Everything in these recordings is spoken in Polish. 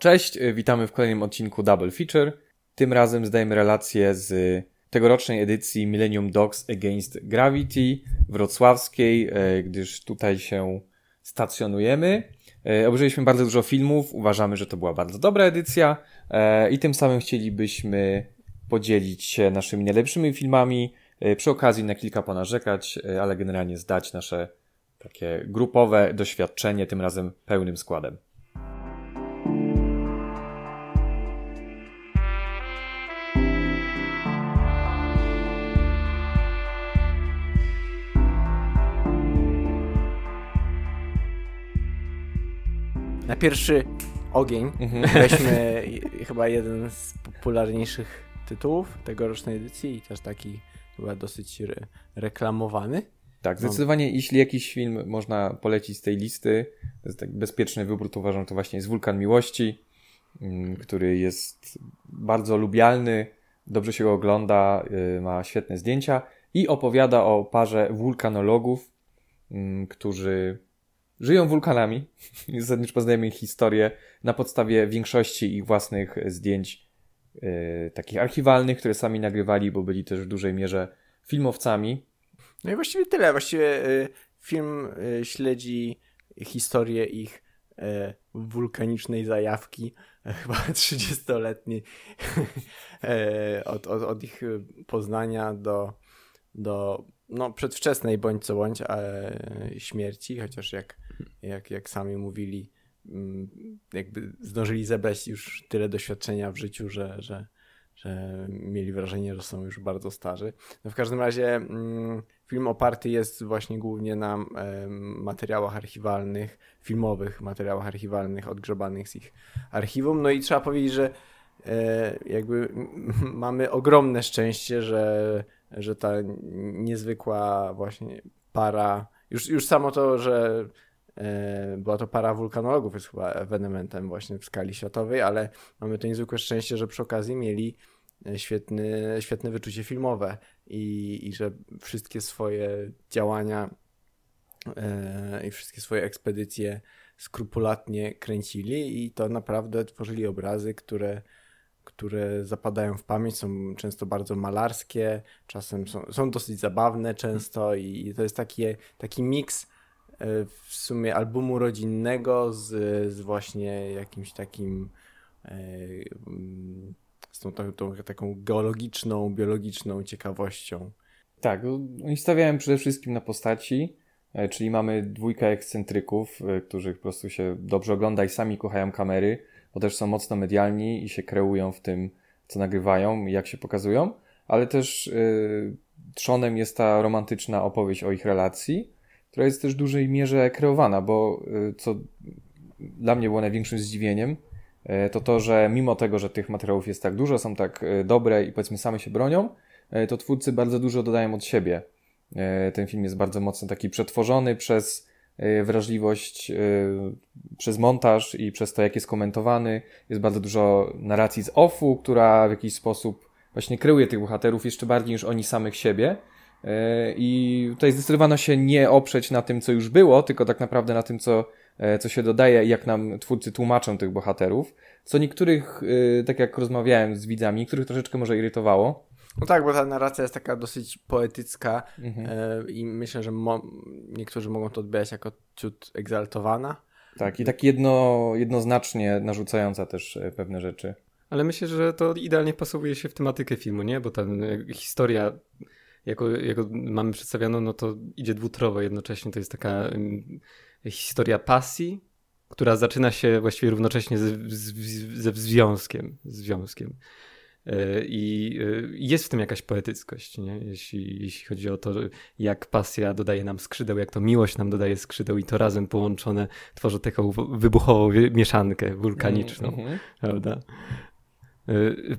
Cześć, y, witamy w kolejnym odcinku Double Feature. Tym razem zdajemy relację z tegorocznej edycji Millennium Dogs Against Gravity wrocławskiej, y, gdyż tutaj się stacjonujemy. Y, obejrzeliśmy bardzo dużo filmów, uważamy, że to była bardzo dobra edycja i tym samym chcielibyśmy podzielić się naszymi najlepszymi filmami, przy okazji na kilka ponarzekać, ale generalnie zdać nasze takie grupowe doświadczenie, tym razem pełnym składem. Na pierwszy ogień mhm. weźmy chyba jeden z popularniejszych tytułów tegorocznej edycji i też taki chyba dosyć re reklamowany. Tak, zdecydowanie jeśli jakiś film można polecić z tej listy, to jest tak bezpieczny wybór, to uważam, to właśnie jest Wulkan Miłości, mm, który jest bardzo lubialny, dobrze się go ogląda, y, ma świetne zdjęcia i opowiada o parze wulkanologów, mm, którzy żyją wulkanami. Zasadniczo poznajemy ich historię na podstawie większości ich własnych zdjęć yy, takich archiwalnych, które sami nagrywali, bo byli też w dużej mierze filmowcami. No i właściwie tyle. Właściwie y, film y, śledzi historię ich y, wulkanicznej zajawki, chyba 30-letniej, od, od, od ich poznania do, do no, przedwczesnej bądź co bądź śmierci, chociaż jak jak, jak sami mówili, mm, jakby zdążyli zebrać już tyle doświadczenia w życiu, że, że, że mieli wrażenie, że są już bardzo starzy. No w każdym razie mm, film oparty jest właśnie głównie na materiałach archiwalnych, filmowych materiałach archiwalnych odgrzebanych z ich archiwum. No i trzeba powiedzieć, że e, jakby mamy ogromne szczęście, że, że ta niezwykła właśnie para, już, już samo to, że była to para wulkanologów, jest chyba ewenementem właśnie w skali światowej, ale mamy to niezwykłe szczęście, że przy okazji mieli e, świetny, świetne wyczucie filmowe i, i że wszystkie swoje działania e, i wszystkie swoje ekspedycje skrupulatnie kręcili i to naprawdę tworzyli obrazy, które, które zapadają w pamięć, są często bardzo malarskie, czasem są, są dosyć zabawne często i, i to jest taki, taki miks E, w sumie albumu rodzinnego z, z właśnie jakimś takim e, z tą, tą, tą taką geologiczną, biologiczną ciekawością. Tak, oni stawiałem przede wszystkim na postaci, e, czyli mamy dwójkę ekscentryków, których po prostu się dobrze ogląda i sami kochają kamery, bo też są mocno medialni i się kreują w tym, co nagrywają i jak się pokazują, ale też yy, trzonem jest ta romantyczna opowieść o ich relacji, która jest też w dużej mierze kreowana, bo y, co dla mnie było największym zdziwieniem, y, to to, że mimo tego, że tych materiałów jest tak dużo, są tak y, dobre i powiedzmy same się bronią, to twórcy bardzo dużo dodają od siebie. Ten film jest bardzo mocno taki przetworzony przez wrażliwość, przez montaż i przez to, jak jest komentowany. Jest bardzo dużo narracji z offu, która w jakiś sposób właśnie kreuje tych bohaterów jeszcze bardziej niż oni samych siebie. E, I tutaj zdecydowano się nie oprzeć na tym, co już było, tylko tak naprawdę na tym, co, e, co się dodaje i jak nam twórcy tłumaczą tych bohaterów. Co niektórych, e, tak jak rozmawiałem z widzami, niektórych troszeczkę może irytowało. No tak, bo ta narracja jest taka dosyć poetycka mhm. i myślę, że mo niektórzy mogą to odbierać jako ciut egzaltowana. Tak, i tak jedno, jednoznacznie narzucająca też pewne rzeczy. Ale myślę, że to idealnie pasuje się w tematykę filmu, nie? Bo ta historia jako, jako mamy przedstawioną, no to idzie dwutrowo jednocześnie. To jest taka historia pasji, która zaczyna się właściwie równocześnie ze, ze związkiem. związkiem. E, I e, jest w tym jakaś poetyckość, nie? Jeśli, jeśli chodzi o to, jak pasja dodaje nam skrzydeł, jak to miłość nam dodaje skrzydeł i to razem połączone tworzy taką wybuchową mieszankę wulkaniczną, mm -hmm. prawda? Y,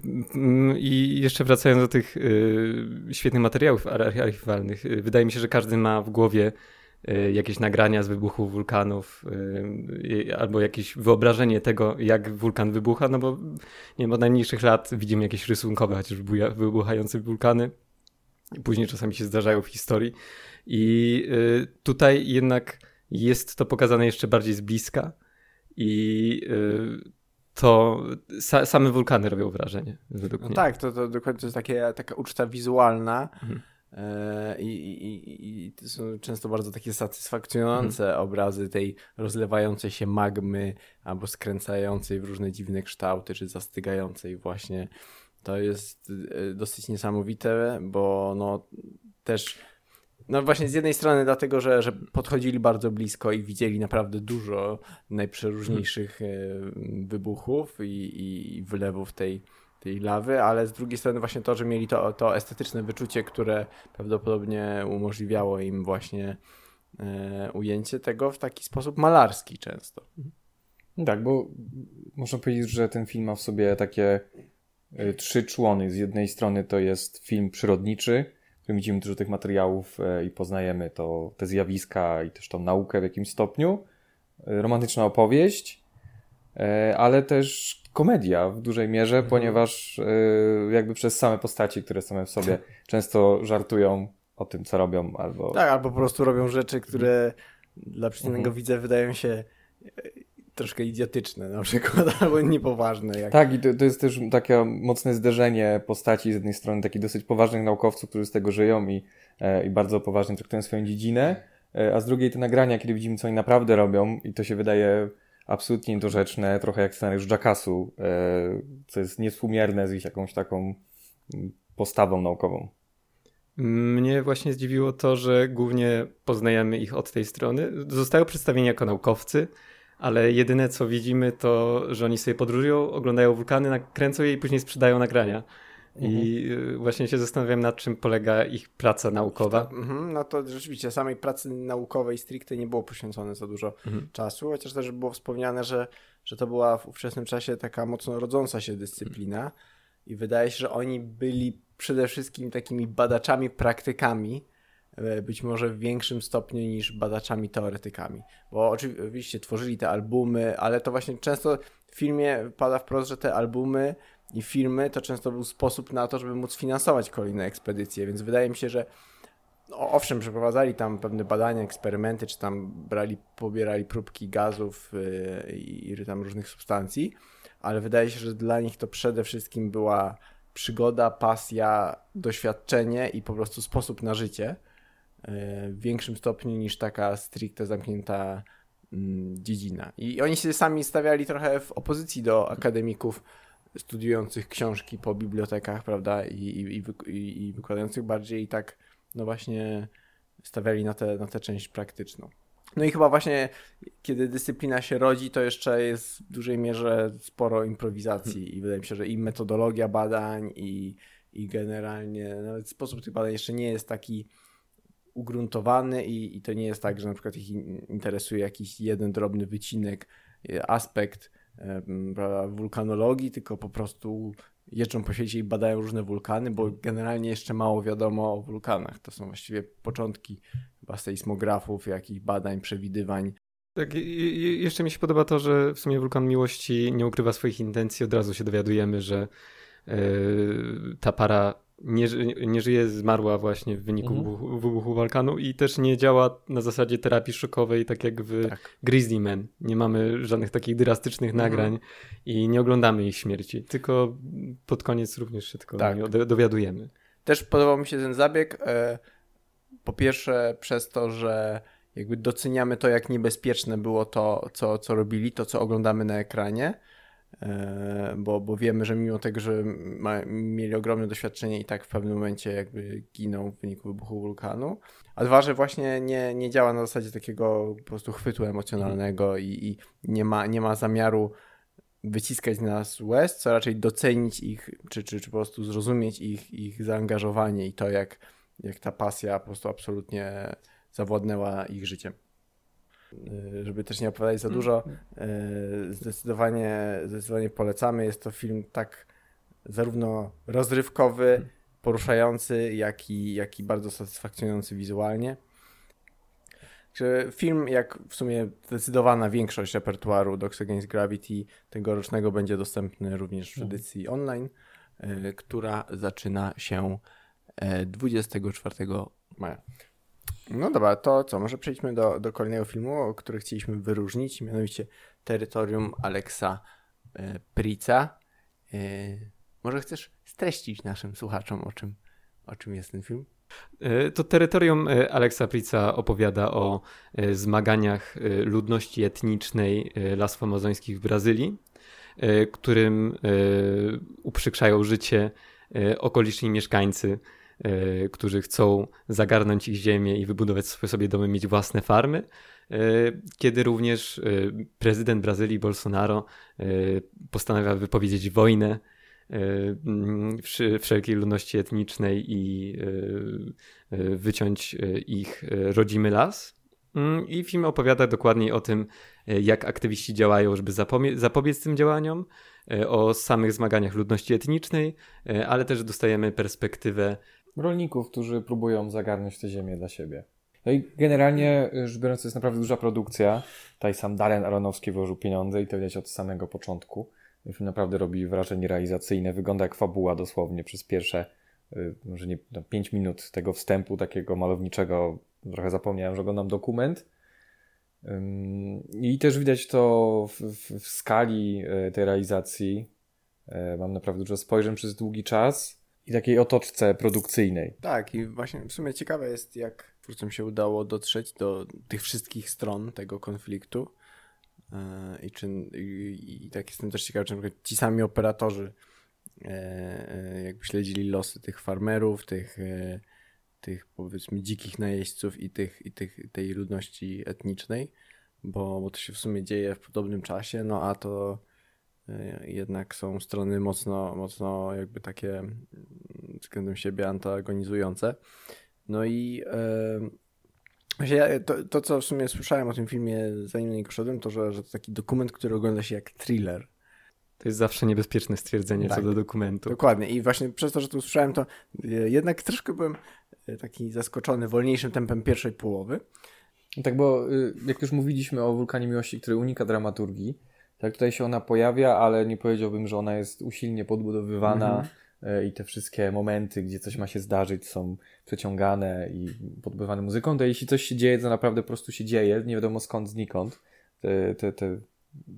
I jeszcze wracając do tych y, świetnych materiałów archiwalnych, y, wydaje mi się, że każdy ma w głowie jakieś nagrania z wybuchu wulkanów albo jakieś wyobrażenie tego, jak wulkan wybucha, no bo nie wiem, od najmniejszych lat widzimy jakieś rysunkowe, chociaż wybuchające wulkany. Później czasami się zdarzają w historii. I tutaj jednak jest to pokazane jeszcze bardziej z bliska i to sa, same wulkany robią wrażenie, według no mnie. Tak, to, to dokładnie to jest takie, taka uczta wizualna mhm. e, i, i, i, to są często bardzo takie satysfakcjonujące mhm. obrazy tej rozlewającej się magmy albo skręcającej w różne dziwne kształty, czy zastygającej właśnie. To jest e, dosyć niesamowite, bo no też no właśnie z jednej strony dlatego, że, że podchodzili bardzo blisko i widzieli naprawdę dużo najprzeróżniejszych hmm. wybuchów i, i wylewów tej, tej lawy, ale z drugiej strony właśnie to, że mieli to, to estetyczne wyczucie, które prawdopodobnie umożliwiało im właśnie e, ujęcie tego w taki sposób malarski często. Tak, bo można powiedzieć, że ten film ma w sobie takie y, trzy człony. Z jednej strony to jest film przyrodniczy, którym widzimy dużo tych materiałów e, i poznajemy to, te zjawiska i też tą naukę w jakimś stopniu. E, romantyczna opowieść, e, ale też komedia w dużej mierze, mhm. ponieważ jakby przez same postaci, które same w sobie często żartują o tym, co robią, albo... Tak, albo po prostu robią rzeczy, które dla przeciwnego mhm. widza wydają się troszkę idiotyczne na przykład, albo niepoważne. Jak... Tak, i to, to, jest też takie mocne zderzenie postaci z jednej strony takich dosyć poważnych naukowców, którzy z tego żyją i, e, i bardzo poważnie traktują swoją dziedzinę, e, a z drugiej te nagrania, kiedy widzimy, co oni naprawdę robią i to się wydaje absolutnie niedorzeczne, trochę jak scenariusz Jackassu, e, co jest niewspółmierne z ich jakąś taką postawą naukową. Mnie właśnie zdziwiło to, że głównie poznajemy ich od tej strony. Zostają przedstawieni jako naukowcy, ale jedyne co widzimy to, że oni sobie podróżują, oglądają wulkany, nakręcą je i później sprzedają nagrania. I mhm. y, właśnie się zastanawiam, nad czym polega ich praca naukowa. Mhm, no to rzeczywiście samej pracy naukowej stricte nie było poświęcone za dużo mhm. czasu, chociaż też było wspomniane, że, że to była w ówczesnym czasie taka mocno rodząca się dyscyplina i wydaje się, że oni byli przede wszystkim takimi badaczami, praktykami, być może w większym stopniu niż badaczami teoretykami. Bo oczywiście tworzyli te albumy, ale to właśnie często w filmie pada wprost, że te albumy i filmy to często był sposób na to, żeby móc finansować kolejne ekspedycje, więc wydaje mi się, że no, owszem, przeprowadzali tam pewne badania, eksperymenty, czy tam brali, pobierali próbki gazów yy, i tam różnych substancji, ale wydaje się, że dla nich to przede wszystkim była przygoda, pasja, doświadczenie i po prostu sposób na życie w większym stopniu niż taka stricte zamknięta mm, dziedzina. I oni się sami stawiali trochę w opozycji do akademików studiujących książki po bibliotekach, prawda, i, i, i, i wykładających bardziej i tak, no właśnie stawiali na tę na tę część praktyczną. No i chyba właśnie, kiedy dyscyplina się rodzi, to jeszcze jest w dużej mierze sporo improwizacji i wydaje mi się, że i metodologia badań, i, i generalnie nawet sposób tych badań jeszcze nie jest taki ugruntowany i, i to nie jest tak, że na przykład ich interesuje jakiś jeden drobny wycinek, e, aspekt prawda, wulkanologii, tylko po prostu jeżdżą po świecie i badają różne wulkany, bo generalnie jeszcze mało wiadomo o wulkanach. To są właściwie początki chyba sejsmografów, jakichś badań, przewidywań. Tak, jeszcze mi się podoba to, że w sumie wulkan miłości nie ukrywa swoich intencji. Od razu się dowiadujemy, że yy, ta para nie, nie żyje, zmarła właśnie w wyniku mhm. wybuchu, wulkanu i też nie działa na zasadzie terapii szokowej, tak jak w tak. Grizzly Man. Nie mamy żadnych takich drastycznych mhm. nagrań i nie oglądamy ich śmierci, tylko pod koniec również się tylko tak. dowiadujemy. Też podobał mi się ten zabieg. E, po pierwsze przez to, że jakby doceniamy to, jak niebezpieczne było to, co, co robili, to, co oglądamy na ekranie bo, bo wiemy, że mimo tego, że ma, mieli ogromne doświadczenie i tak w pewnym momencie jakby giną w wyniku wybuchu wulkanu. A dwa, że właśnie nie, nie działa na zasadzie takiego po prostu chwytu emocjonalnego i, i nie, ma, nie ma zamiaru wyciskać z nas łez, co raczej docenić ich, czy, czy, czy po prostu zrozumieć ich, ich zaangażowanie i to, jak, jak ta pasja po prostu absolutnie zawładnęła ich życiem. Y, żeby też nie opowiadać za dużo, y, zdecydowanie, zdecydowanie polecamy. Jest to film tak zarówno rozrywkowy, poruszający, jak i, jak i bardzo satysfakcjonujący wizualnie. Film, jak w sumie zdecydowana większość repertuaru Dogs Against Gravity tegorocznego będzie dostępny również w mhm. edycji online, y, która zaczyna się 24 maja. No dobra, to co, może przejdźmy do, do kolejnego filmu, który chcieliśmy wyróżnić, mianowicie Terytorium Alexa e, Prica. E, może chcesz streścić naszym słuchaczom, o czym, o czym jest ten film? E, to terytorium e, Aleksa Prica opowiada o e, zmaganiach ludności etnicznej lasów amazońskich w Brazylii, którym uprzykrzają życie okoliczni mieszkańcy, którzy chcą zagarnąć ich ziemię i wybudować sobie domy, mieć własne farmy. Kiedy również prezydent Brazylii Bolsonaro postanawia wypowiedzieć wojnę wszelkiej ludności etnicznej i e, e, wyciąć e, ich rodzimy las. Mm, I film opowiada dokładniej o tym, jak aktywiści działają, żeby zapobiec tym działaniom, o samych zmaganiach ludności etnicznej, ale też dostajemy perspektywę rolników, którzy próbują zagarnąć tę ziemię dla siebie. No i generalnie rzecz biorąc, to jest naprawdę duża produkcja. Tutaj sam Darren Aronowski włożył pieniądze i to widać od samego początku. Film naprawdę robi wrażenie realizacyjne, wygląda jak fabuła dosłownie przez pierwsze, y, może nie, 5 minut tego wstępu takiego malowniczego. Trochę zapomniałem, że oglądam dokument. I też widać to w, w, w skali y, tej realizacji. Y, mam naprawdę dużo spojrzeń przez długi czas i takiej otoczce produkcyjnej. Tak, i właśnie w sumie ciekawe jest, jak twórcom się udało dotrzeć do tych wszystkich stron tego konfliktu i, czy, i, i tak jestem też ciekawy, czy na ci sami operatorzy e, e, jakby śledzili losy tych farmerów, tych, e, tych powiedzmy dzikich najeźdźców i, tych, i tych, tej ludności etnicznej, bo, bo to się w sumie dzieje w podobnym czasie, no a to jednak są strony mocno, mocno jakby takie względem siebie antagonizujące. No i to, to, co w sumie słyszałem o tym filmie, zanim na niego szedłem, to że, że to taki dokument, który ogląda się jak thriller. To jest zawsze niebezpieczne stwierdzenie tak, co do dokumentu. Dokładnie. I właśnie przez to, że to usłyszałem, to jednak troszkę byłem e, taki zaskoczony wolniejszym tempem pierwszej połowy. Tak, bo y, jak już mówiliśmy o Wulkanie Miłości, który unika dramaturgii, tak tutaj się ona pojawia, ale nie powiedziałbym, że ona jest usilnie podbudowywana. -hmm E, i te wszystkie momenty, gdzie coś ma się zdarzyć, są przeciągane i podbywane muzyką, to jeśli coś się dzieje, to naprawdę po prostu się dzieje, nie wiadomo skąd, znikąd. Te, te, te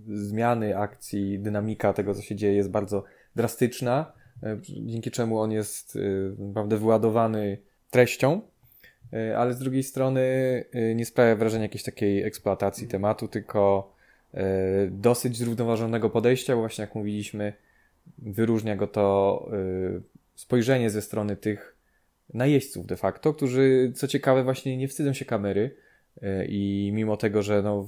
zmiany akcji, dynamika tego, co się dzieje, jest bardzo drastyczna, e, dzięki czemu on jest e, naprawdę wyładowany treścią, ale z drugiej strony nie sprawia wrażenia jakiejś takiej eksploatacji tematu, tylko dosyć zrównoważonego podejścia, bo właśnie jak mówiliśmy, wyróżnia go to y, spojrzenie ze strony tych najeźdźców de facto, którzy co ciekawe właśnie nie wstydzą się kamery y, i mimo tego, że no,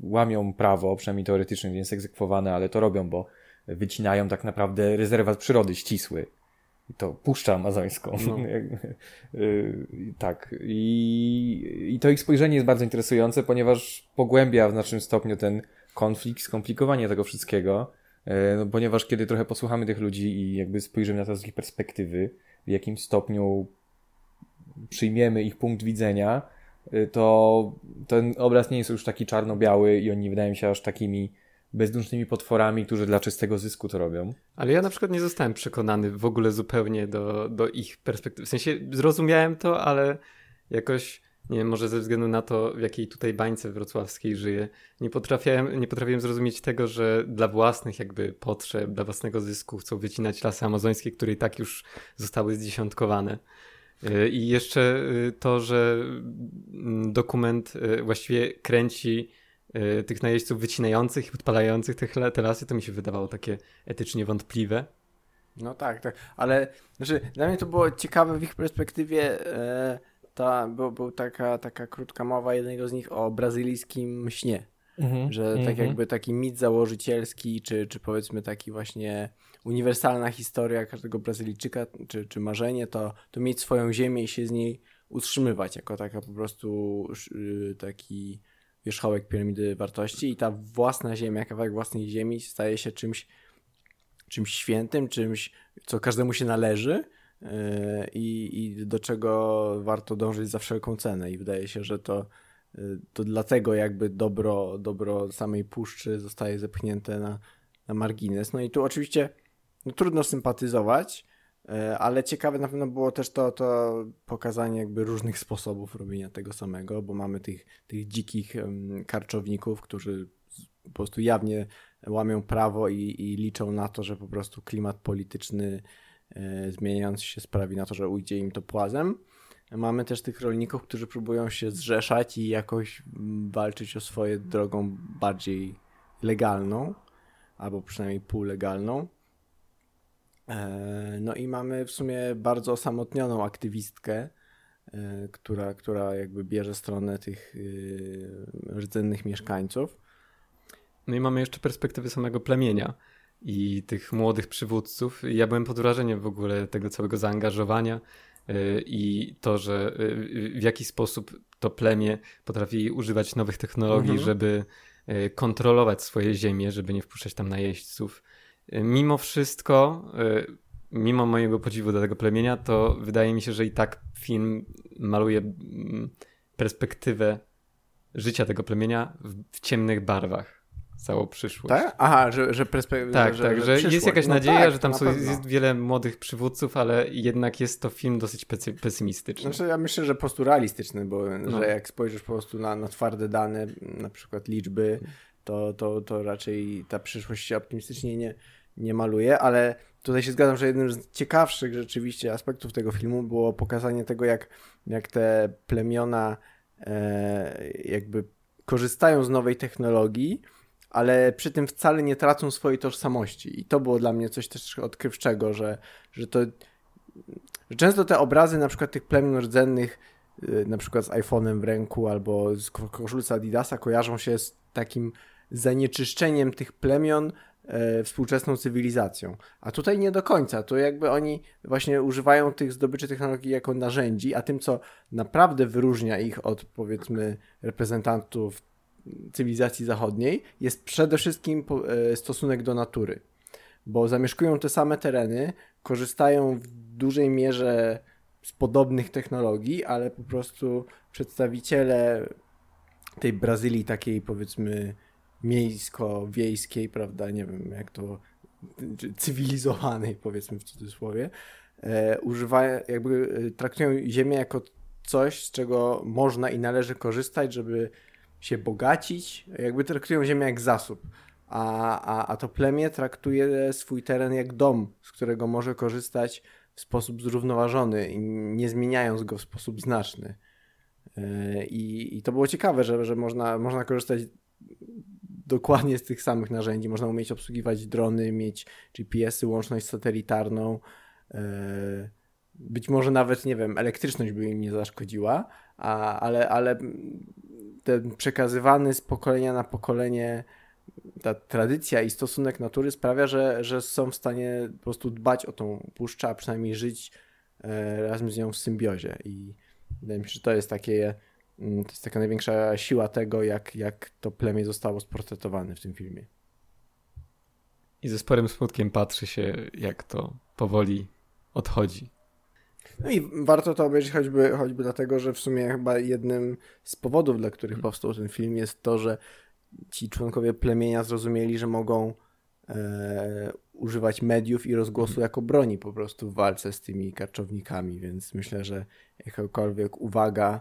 łamią prawo, przynajmniej teoretycznie nie jest egzekwowane, ale to robią, bo wycinają tak naprawdę rezerwat przyrody ścisły. I to puszcza amazońską. No. Y, tak. I, I to ich spojrzenie jest bardzo interesujące, ponieważ pogłębia w znacznym stopniu ten konflikt, skomplikowanie tego wszystkiego E, no, ponieważ kiedy trochę posłuchamy tych ludzi i jakby spojrzymy na to z ich perspektywy, w jakim stopniu przyjmiemy ich punkt widzenia, e, to ten obraz nie jest już taki czarno-biały i oni wydają się aż takimi bezdusznymi potworami, którzy dla czystego zysku to robią. Ale ja na przykład nie zostałem przekonany w ogóle zupełnie do, do ich perspektywy. W sensie zrozumiałem to, ale jakoś nie wiem, może ze względu na to, w jakiej tutaj bańce wrocławskiej żyję, nie potrafiłem, nie potrafiłem zrozumieć tego, że dla własnych jakby potrzeb, dla własnego zysku chcą wycinać lasy amazońskie, które i tak już zostały zdziesiątkowane. Y, I jeszcze y, to, że mm, dokument y, właściwie kręci tych najeźdźców wycinających i podpalających te, te lasy, to mi się wydawało takie etycznie wątpliwe. No tak, tak, ale znaczy, dla mnie to było ciekawe w ich perspektywie. E, ta, był, był taka, taka krótka mowa jednego z nich o brazylijskim śnie. Mhm, że tak mhm. jakby taki mit założycielski, czy, czy powiedzmy taki właśnie uniwersalna historia każdego Brazylijczyka, czy, czy marzenie, to, to mieć swoją ziemię i się z niej utrzymywać jako taka po prostu y, taki wierzchołek piramidy wartości i ta własna ziemia, kawałek własnej ziemi staje się czymś, czymś świętym, czymś, co każdemu się należy E, i, i do czego warto dążyć za wszelką cenę. I wydaje się, że to, e, to dlatego jakby dobro, dobro samej puszczy zostaje zepchnięte na, na margines. No i tu oczywiście no, trudno sympatyzować, ale ciekawe na pewno było też to, to pokazanie jakby różnych sposobów robienia tego samego, bo mamy tych, tych dzikich karczowników, którzy po prostu jawnie łamią prawo i, i liczą na to, że po prostu klimat polityczny e, zmieniający się sprawi na to, że ujdzie im to płazem. Mamy też tych rolników, którzy próbują się zrzeszać i jakoś walczyć o swoje drogą bardziej legalną, albo przynajmniej półlegalną. E, no i mamy w sumie bardzo osamotnioną aktywistkę, e, która, która jakby bierze stronę tych e, rdzennych mieszkańców. No i mamy jeszcze perspektywy samego plemienia i tych młodych przywódców. Ja byłem pod wrażeniem w ogóle tego całego zaangażowania i to, że w jaki sposób to plemię potrafi używać nowych technologii, mhm. żeby kontrolować swoje ziemie, żeby nie wpuszczać tam najeźdźców mimo wszystko, y, mimo mojego podziwu do tego plemienia, to wydaje mi się, że i tak film maluje mm, perspektywę życia tego plemienia w, w ciemnych barwach. Całą przyszłość. Tak? Aha, że, że perspektywa. Tak, że, tak, że, że jest jakaś no nadzieja, tak, że tam są, jest wiele młodych przywódców, ale jednak jest to film dosyć pesymistyczny. Znaczy, ja myślę, że po prostu realistyczny, bo no. że jak spojrzysz po prostu na, na twarde dane, na przykład liczby, to, to, to raczej ta przyszłość się optymistycznie nie, nie maluje, ale tutaj się zgadzam, że jednym z ciekawszych rzeczywiście aspektów tego filmu było pokazanie tego, jak, jak te plemiona e, jakby korzystają z nowej technologii, ale przy tym wcale nie tracą swojej tożsamości. I to było dla mnie coś też odkrywczego, że, że to że często te obrazy na przykład tych plemion rdzennych e, na przykład z iPhone'em w ręku albo z koszulce Adidasa kojarzą się z takim zanieczyszczeniem tych plemion współczesną cywilizacją. A tutaj nie do końca. To jakby oni właśnie używają tych zdobyczy technologii jako narzędzi, a tym, co naprawdę wyróżnia ich od powiedzmy reprezentantów cywilizacji zachodniej, jest przede wszystkim e, stosunek do natury. Bo zamieszkują te same tereny, korzystają w dużej mierze z podobnych technologii, ale po prostu przedstawiciele tej Brazylii takiej powiedzmy miejsko-wiejskiej, prawda, nie wiem jak to, cywilizowanej powiedzmy w cudzysłowie, e, używają, jakby e, traktują ziemię jako coś, z czego można i należy korzystać, żeby się bogacić, jakby traktują ziemię jak zasób. A, a, a to plemię traktuje swój teren jak dom, z którego może korzystać w sposób zrównoważony, nie zmieniając go w sposób znaczny. E, I, i to było ciekawe, że, że można, można korzystać dokładnie z tych samych narzędzi. Można umieć obsługiwać drony, mieć GPS-y, łączność satelitarną. E, być może nawet, nie wiem, elektryczność by im nie zaszkodziła, a, ale, ale ten przekazywany z pokolenia na pokolenie ta tradycja i stosunek natury sprawia, że, że są w stanie po prostu dbać o tą puszczę, a przynajmniej żyć e, razem z nią w symbiozie. I wydaje mi się, że to jest takie to jest taka największa siła tego, jak, jak to plemię zostało sportretowane w tym filmie. I ze sporym smutkiem patrzy się, jak to powoli odchodzi. No i warto to obejrzeć choćby, choćby dlatego, że w sumie chyba jednym z powodów, dla których hmm. powstał ten film jest to, że ci członkowie plemienia zrozumieli, że mogą e, używać mediów i rozgłosu hmm. jako broni po prostu w walce z tymi karczownikami, więc myślę, że jakakolwiek uwaga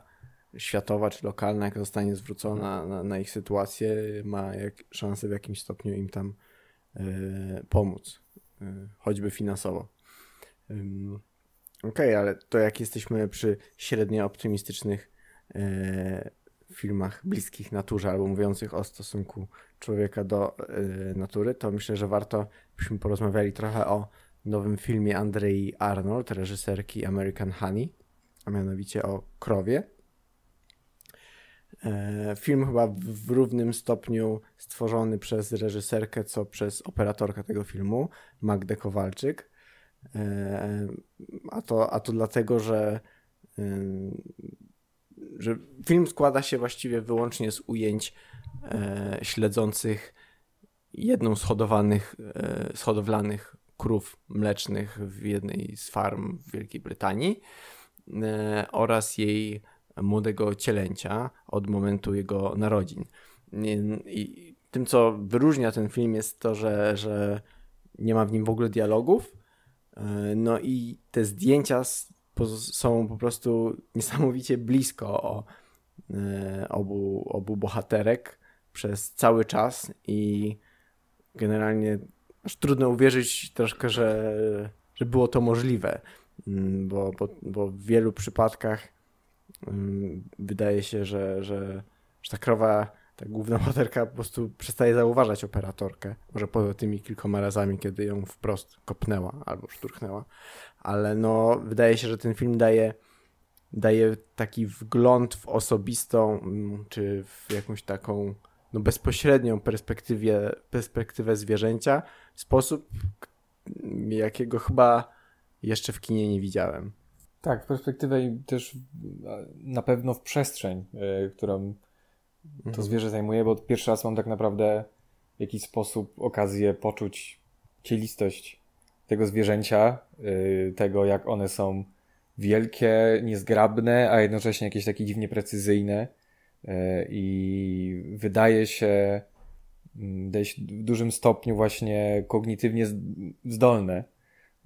światowa czy lokalna, jak zostanie zwrócona na, na ich sytuację, ma jak, szansę w jakimś stopniu im tam y, pomóc, y, choćby finansowo. Y, Okej, okay, ale to jak jesteśmy przy średnio optymistycznych filmach bliskich naturze albo mówiących o stosunku człowieka do natury, to myślę, że warto byśmy porozmawiali trochę o nowym filmie Andrei Arnold, reżyserki American Honey, a mianowicie o krowie. E, film chyba w równym stopniu stworzony przez reżyserkę, co przez operatorkę tego filmu, Magdę Kowalczyk. E, a to, a to dlatego, że, e, że film składa się właściwie wyłącznie z ujęć śledzących jedną z hodowanych, z hodowlanych krów mlecznych w jednej z farm w Wielkiej Brytanii oraz jej młodego cielęcia od momentu jego narodzin. I tym, co wyróżnia ten film, jest to, że, że nie ma w nim w ogóle dialogów. E, no i te zdjęcia są po prostu niesamowicie blisko o e, obu, obu bohaterek przez cały czas i generalnie aż trudno uwierzyć troszkę, że, że było to możliwe, mm, bo, bo, bo w wielu przypadkach wydaje się, że, że, że ta krowa, ta główna bohaterka po prostu przestaje zauważać operatorkę, może poza tymi kilkoma razami, kiedy ją wprost kopnęła albo szturchnęła, ale no wydaje się, że ten film daje daje taki wgląd w osobistą, mm, czy w jakąś taką no, bezpośrednią perspektywie, perspektywę zwierzęcia w sposób, jakiego chyba jeszcze w kinie nie widziałem. Tak, w perspektywę i też na pewno w przestrzeń, yy, którą to mhm. zwierzę zajmuje, bo pierwszy raz mam tak naprawdę w jakiś sposób okazję poczuć cielistość tego zwierzęcia, yy, tego jak one są wielkie, niezgrabne, a jednocześnie jakieś takie dziwnie precyzyjne e, i wydaje się, mm, wydaje się w dużym stopniu właśnie kognitywnie zdolne,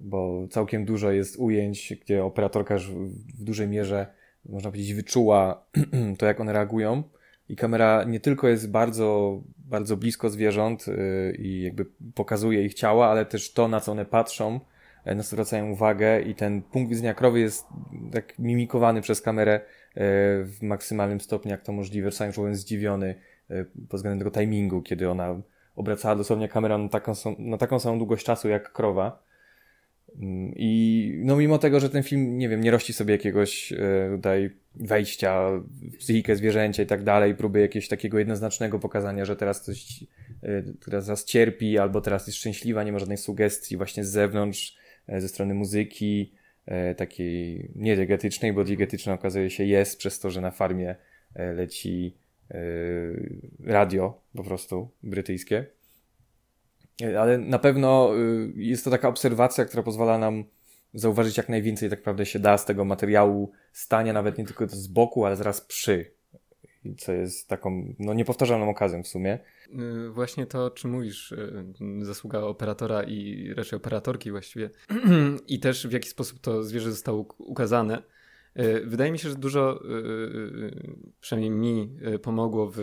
bo całkiem dużo jest ujęć, gdzie operatorka w dużej mierze, można powiedzieć, wyczuła to, jak one reagują. I kamera nie tylko jest bardzo, bardzo blisko zwierząt e, i jakby pokazuje ich ciała, ale też to, na co one patrzą, E, nas zwracają uwagę i ten punkt widzenia krowy jest tak mimikowany przez kamerę e, w maksymalnym stopniu, jak to możliwe. Czasami byłem zdziwiony pod względem tego timingu, kiedy ona obracała dosłownie kamerę na taką, na taką samą długość czasu jak krowa. Mm, I no mimo tego, że ten film, nie wiem, nie rości sobie jakiegoś tutaj wejścia w psychikę zwierzęcia i tak dalej, próby jakiegoś takiego jednoznacznego pokazania, że teraz coś, teraz teraz cierpi albo teraz jest szczęśliwa, nie ma żadnej sugestii właśnie z zewnątrz, E, ze strony muzyki, e, takiej nie diegetycznej, bo diegetyczna okazuje się jest przez to, że na farmie e, leci radio po prostu brytyjskie. Ale na pewno jest to taka obserwacja, która pozwala nam zauważyć jak najwięcej tak naprawdę się da z tego materiału stania, nawet nie tylko z boku, ale zaraz przy co jest taką no, niepowtarzalną okazją w sumie. Y, właśnie to, czym mówisz, y, zasługa operatora i raczej operatorki właściwie i też w jaki sposób to zwierzę zostało ukazane. Y, wydaje mi się, że dużo, przynajmniej mi, pomogło w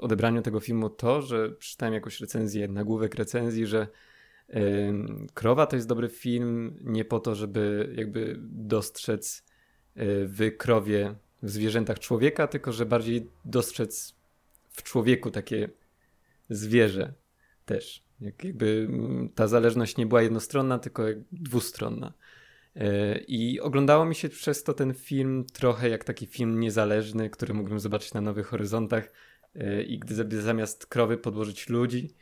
odebraniu tego filmu to, że przeczytałem jakąś recenzję, nagłówek recenzji, że Krowa to jest dobry film nie po to, żeby jakby dostrzec w krowie w zwierzętach człowieka, tylko że bardziej dostrzec w człowieku takie zwierzę też. Jak jakby mm, ta zależność nie była jednostronna, tylko dwustronna. E, I oglądało mi się przez to ten film trochę jak taki film niezależny, który mógłbym zobaczyć na Nowych Horyzontach. E, I gdy zamiast krowy podłożyć ludzi,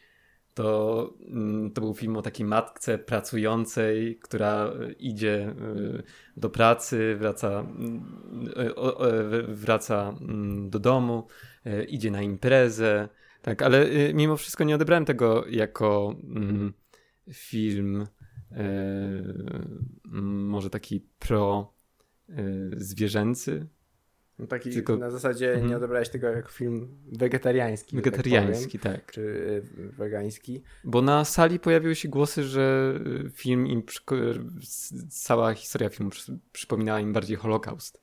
to, mm, to był film o takiej matce pracującej, która e, idzie e, do pracy, wraca, mm, wraca mm, do domu, idzie na imprezę. Tak, ale mimo wszystko nie odebrałem tego jako film może taki pro zwierzęcy, taki Tylko... na zasadzie mhm. nie odebrałeś tego jako film wegetariański. Wegetariański, tak, tak. Czy y, wegański. Bo na sali pojawiły się głosy, że y, film im, cała historia filmu przypominała im bardziej Holokaust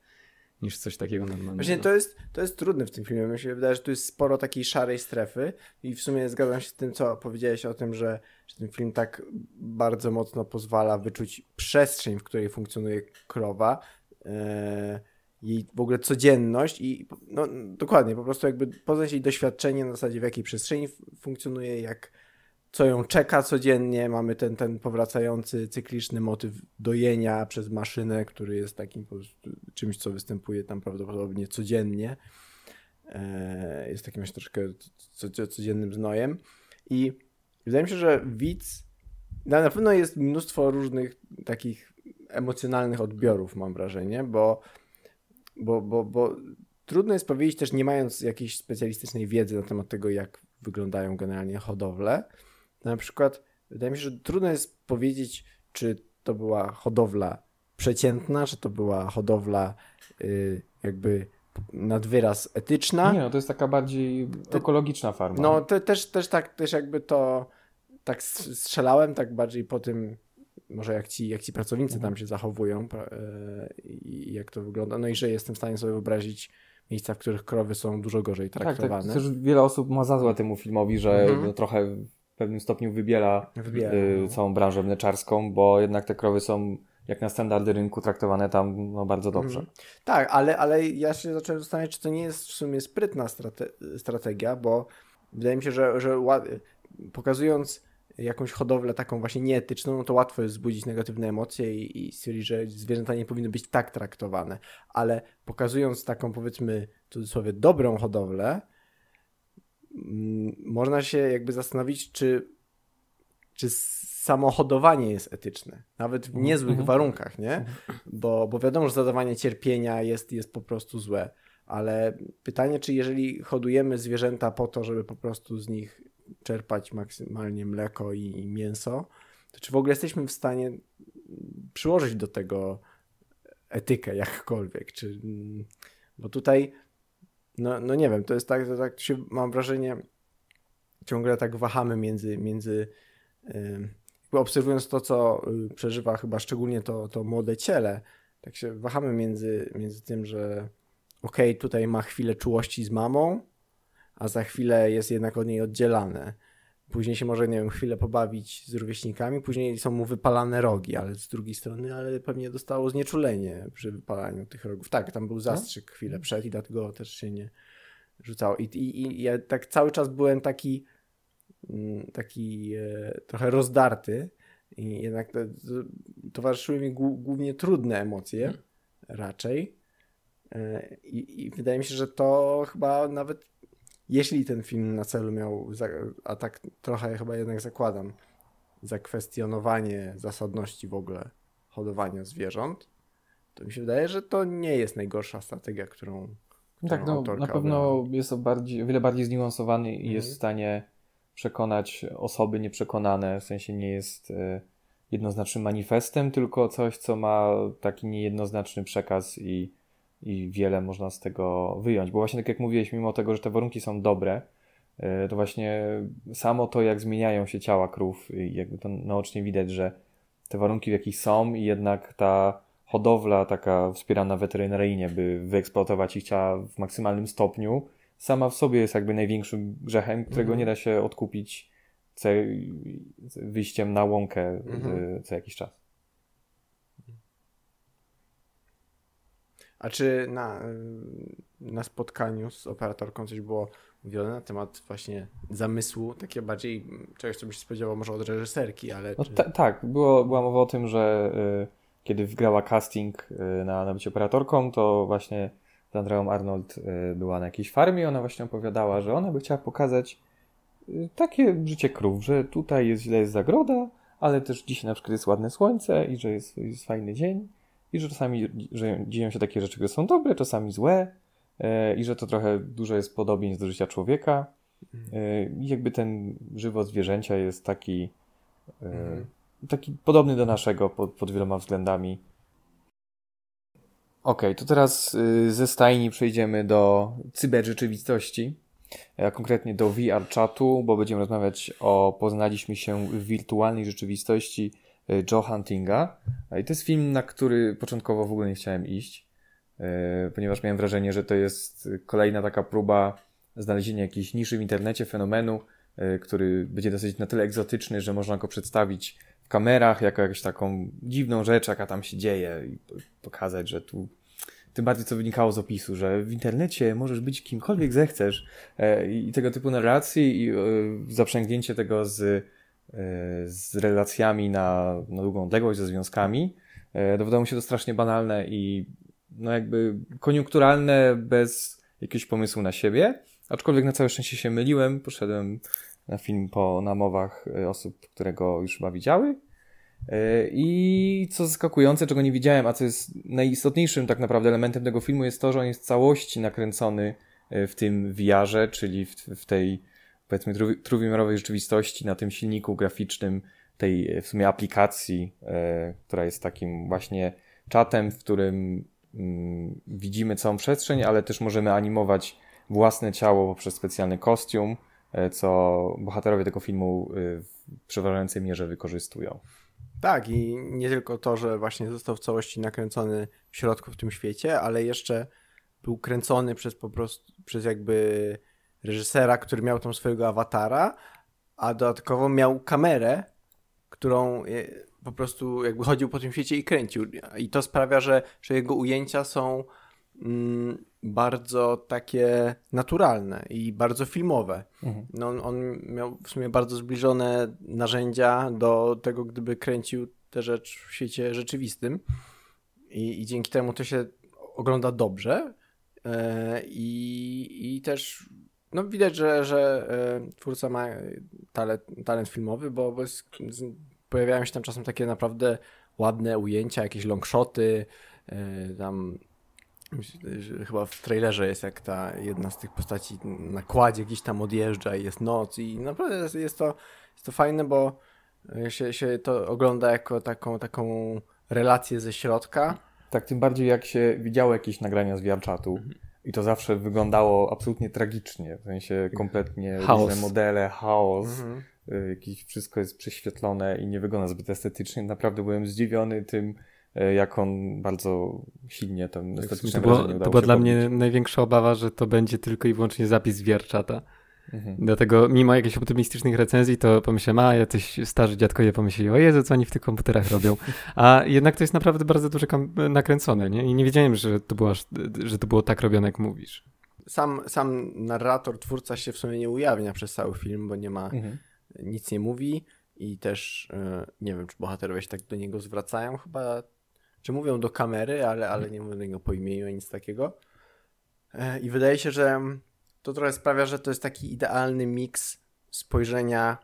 niż coś takiego normalnego. Właśnie to jest, to jest trudne w tym filmie. Mi się wydaje, że tu jest sporo takiej szarej strefy i w sumie zgadzam się z tym, co powiedziałeś o tym, że, że ten film tak bardzo mocno pozwala wyczuć przestrzeń, w której funkcjonuje krowa. Yy jej w ogóle codzienność i no, dokładnie, po prostu jakby poznać jej doświadczenie na zasadzie w jakiej przestrzeni funkcjonuje, jak co ją czeka codziennie. Mamy ten, ten powracający cykliczny motyw dojenia przez maszynę, który jest takim czymś, co występuje tam prawdopodobnie codziennie. E, jest takim troszkę codziennym znojem. I wydaje mi się, że widz na pewno jest mnóstwo różnych takich emocjonalnych odbiorów, mam wrażenie, bo bo, bo, bo trudno jest powiedzieć też, nie mając jakiejś specjalistycznej wiedzy na temat tego, jak wyglądają generalnie hodowle. Na przykład, wydaje mi się, że trudno jest powiedzieć, czy to była hodowla przeciętna, czy to była hodowla yy, jakby nad wyraz etyczna. Nie, no to jest taka bardziej ekologiczna farma. No, te, też, też tak, też jakby to tak strzelałem, tak bardziej po tym, może jak ci, jak ci pracownicy tam mhm. się zachowują e, i jak to wygląda. No i że jestem w stanie sobie wyobrazić miejsca, w których krowy są dużo gorzej traktowane. Tak, tak. Też wiele osób ma za złe temu filmowi, że mhm. no, trochę w pewnym stopniu wybiela, Wybiela, y, no. całą branżę mleczarską, bo jednak te krowy są jak na standardy rynku traktowane tam no, bardzo dobrze. Mhm. Tak, ale, ale ja się zacząłem zastanawiać, czy to nie jest w sumie sprytna strate- strategia, bo wydaje mi się, że, że pokazując jakąś hodowlę taką właśnie nieetyczną, no to łatwo jest wzbudzić negatywne emocje i, i stwierdzić, że zwierzęta nie powinny być tak traktowane. Ale pokazując taką powiedzmy w cudzysłowie dobrą hodowlę, mm, można się jakby zastanowić, czy, czy samo hodowanie jest etyczne. Nawet w niezłych Mhm. warunkach, nie? Bo, bo wiadomo, że zadawanie cierpienia jest, jest po prostu złe. Ale pytanie, czy jeżeli hodujemy zwierzęta po to, żeby po prostu z nich czerpać maksymalnie mleko i, i mięso, to czy w ogóle jesteśmy w stanie przyłożyć do tego etykę jakkolwiek? Czy, mm, bo tutaj, no, no nie wiem, to jest tak, to tak się, mam wrażenie, ciągle tak wahamy między, między jakby obserwując to, co y, przeżywa chyba szczególnie to, to młode ciele, tak się wahamy między, między tym, że okej, tutaj ma chwilę czułości z mamą, a za chwilę jest jednak od niej oddzielane. Później się może, nie wiem, chwilę pobawić z rówieśnikami, później są mu wypalane rogi, ale z drugiej strony, ale pewnie dostało znieczulenie przy wypalaniu tych rogów. Tak, tam był zastrzyk chwilę przed i dlatego też się nie rzucało. I, i, i ja tak cały czas byłem taki mm, taki e, trochę rozdarty i jednak to, to, towarzyszyły mi głównie trudne emocje raczej. E, I, I wydaje mi się, że to chyba nawet jeśli ten film na celu miał, a tak trochę chyba jednak zakładam, zakwestionowanie zasadności w ogóle hodowania zwierząt, to mi się wydaje, że to nie jest najgorsza strategia, którą, którą Tak, no, na pewno obrała. jest to bardziej, o wiele bardziej zniuansowany i Mhm. jest w stanie przekonać osoby nieprzekonane, w sensie nie jest e, jednoznacznym manifestem, tylko coś, co ma taki niejednoznaczny przekaz i, i wiele można z tego wyjąć. Bo właśnie tak jak mówiłeś, mimo tego, że te warunki są dobre, e, to właśnie samo to, jak zmieniają się ciała krów, i jakby to naocznie widać, że te warunki w jakich są i jednak ta hodowla taka wspierana weterynaryjnie, by wyeksploatować ich ciała w maksymalnym stopniu, sama w sobie jest jakby największym grzechem, którego Mhm. nie da się odkupić wyjściem na łąkę y, co jakiś czas. A czy na, y, na spotkaniu z operatorką coś było mówione na temat właśnie zamysłu, takie bardziej mm, czegoś, co byś się spodziewał może od reżyserki, ale No czy... ta, tak, było, była mowa o tym, że y, kiedy wgrała casting y, na, na bycie operatorką, to właśnie z Andreą Arnold y, była na jakiejś farmie i ona właśnie opowiadała, że ona by chciała pokazać y, takie życie krów, że tutaj jest źle jest zagroda, ale też dzisiaj na przykład jest ładne słońce i że jest, jest fajny dzień i że czasami że dzieją się takie rzeczy, które są dobre, czasami złe y, i że to trochę dużo jest podobieństw do życia człowieka y, i jakby ten żywot zwierzęcia jest taki y, Mhm. taki podobny do naszego pod, pod wieloma względami. Okej, to teraz y, ze stajni przejdziemy do cyberrzeczywistości, a konkretnie do VR czatu, bo będziemy rozmawiać o poznaliśmy się w wirtualnej rzeczywistości Joe Huntinga. I to jest film, na który początkowo w ogóle nie chciałem iść, y, ponieważ miałem wrażenie, że to jest kolejna taka próba znalezienia jakiejś niszy w internecie, fenomenu, y, który będzie dosyć na tyle egzotyczny, że można go przedstawić w kamerach jako jakąś taką dziwną rzecz, jaka tam się dzieje i po- pokazać, że tu tym bardziej co wynikało z opisu, że w internecie możesz być kimkolwiek zechcesz i tego typu narracji i zaprzęgnięcie tego z, z relacjami na, na długą odległość, ze związkami, e, dowiadało mi się to strasznie banalne i no jakby koniunkturalne bez jakiegoś pomysłu na siebie, aczkolwiek na całe szczęście się myliłem, poszedłem na film po namowach e, osób, które go już chyba widziały. I co zaskakujące, czego nie widziałem, a co jest najistotniejszym tak naprawdę elementem tego filmu, jest to, że on jest w całości nakręcony w tym VR-ze, czyli w, w tej powiedzmy trój- trójwymiarowej rzeczywistości, na tym silniku graficznym tej e, w sumie aplikacji, e, która jest takim właśnie czatem, w którym mm, widzimy całą przestrzeń, ale też możemy animować własne ciało poprzez specjalny kostium, e, co bohaterowie tego filmu w przeważającej mierze wykorzystują. Tak, i nie tylko to, że właśnie został w całości nakręcony w środku w tym świecie, ale jeszcze był kręcony przez po prostu, przez jakby reżysera, który miał tam swojego awatara, a dodatkowo miał kamerę, którą e, po prostu jakby chodził po tym świecie i kręcił. I to sprawia, że, że jego ujęcia są mm, bardzo takie naturalne i bardzo filmowe. Mhm. No, on miał w sumie bardzo zbliżone narzędzia do tego, gdyby kręcił tę rzecz w świecie rzeczywistym. I, i dzięki temu to się ogląda dobrze. E, I, i też no widać, że, że e, twórca ma talent, talent filmowy, bo, bo jest, pojawiają się tam czasem takie naprawdę ładne ujęcia, jakieś longshoty, e, tam chyba w trailerze jest jak ta jedna z tych postaci na kładzie gdzieś tam odjeżdża i jest noc i naprawdę jest, jest to, jest to fajne, bo się, się to ogląda jako taką, taką relację ze środka. Tak, tym bardziej jak się widziało jakieś nagrania z VR-czatu mhm. I to zawsze wyglądało absolutnie tragicznie, w sensie kompletnie chaos. różne modele, chaos, mhm. Y, jakieś wszystko jest prześwietlone i nie wygląda zbyt estetycznie. Naprawdę byłem zdziwiony tym, y, jak on bardzo silnie ten tak, estetyczne to było, To była dla mnie największa obawa, że to będzie tylko i wyłącznie zapis z VR-czata. Mhm. Dlatego mimo jakichś optymistycznych recenzji to pomyślałem, a jacyś starzy dziadkowie pomyśleli, o Jezu, co oni w tych komputerach robią. A jednak to jest naprawdę bardzo dużo nakręcone, nie? I nie wiedziałem, że to, było, że to było tak robione, jak mówisz. Sam, sam narrator, twórca się w sumie nie ujawnia przez cały film, bo nie ma, mhm. nic nie mówi i też e, nie wiem, czy bohaterowie się tak do niego zwracają, chyba, czy mówią do kamery, ale, ale nie mówią do niego po imieniu, nic takiego. E, I wydaje się, że to trochę sprawia, że to jest taki idealny miks spojrzenia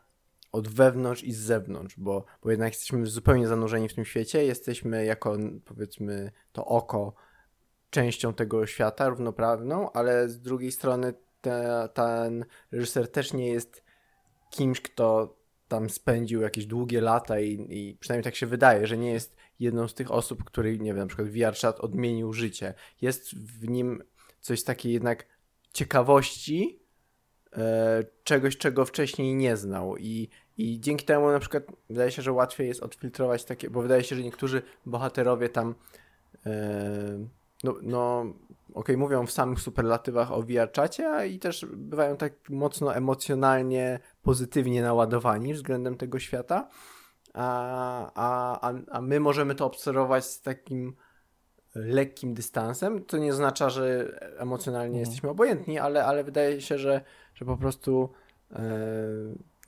od wewnątrz i z zewnątrz, bo, bo jednak jesteśmy zupełnie zanurzeni w tym świecie, jesteśmy jako powiedzmy to oko częścią tego świata równoprawną, ale z drugiej strony te, ten reżyser też nie jest kimś, kto tam spędził jakieś długie lata i, i przynajmniej tak się wydaje, że nie jest jedną z tych osób, której, nie wiem, na przykład VR odmienił życie. Jest w nim coś takiego jednak ciekawości e, czegoś, czego wcześniej nie znał. I, i dzięki temu na przykład wydaje się, że łatwiej jest odfiltrować takie, bo wydaje się, że niektórzy bohaterowie tam e, no, no okej, okay, mówią w samych superlatywach o VR-czacie, i też bywają tak mocno emocjonalnie, pozytywnie naładowani względem tego świata, a, a, a my możemy to obserwować z takim lekkim dystansem. To nie oznacza, że emocjonalnie mhm. jesteśmy obojętni, ale, ale wydaje się, że, że po prostu e,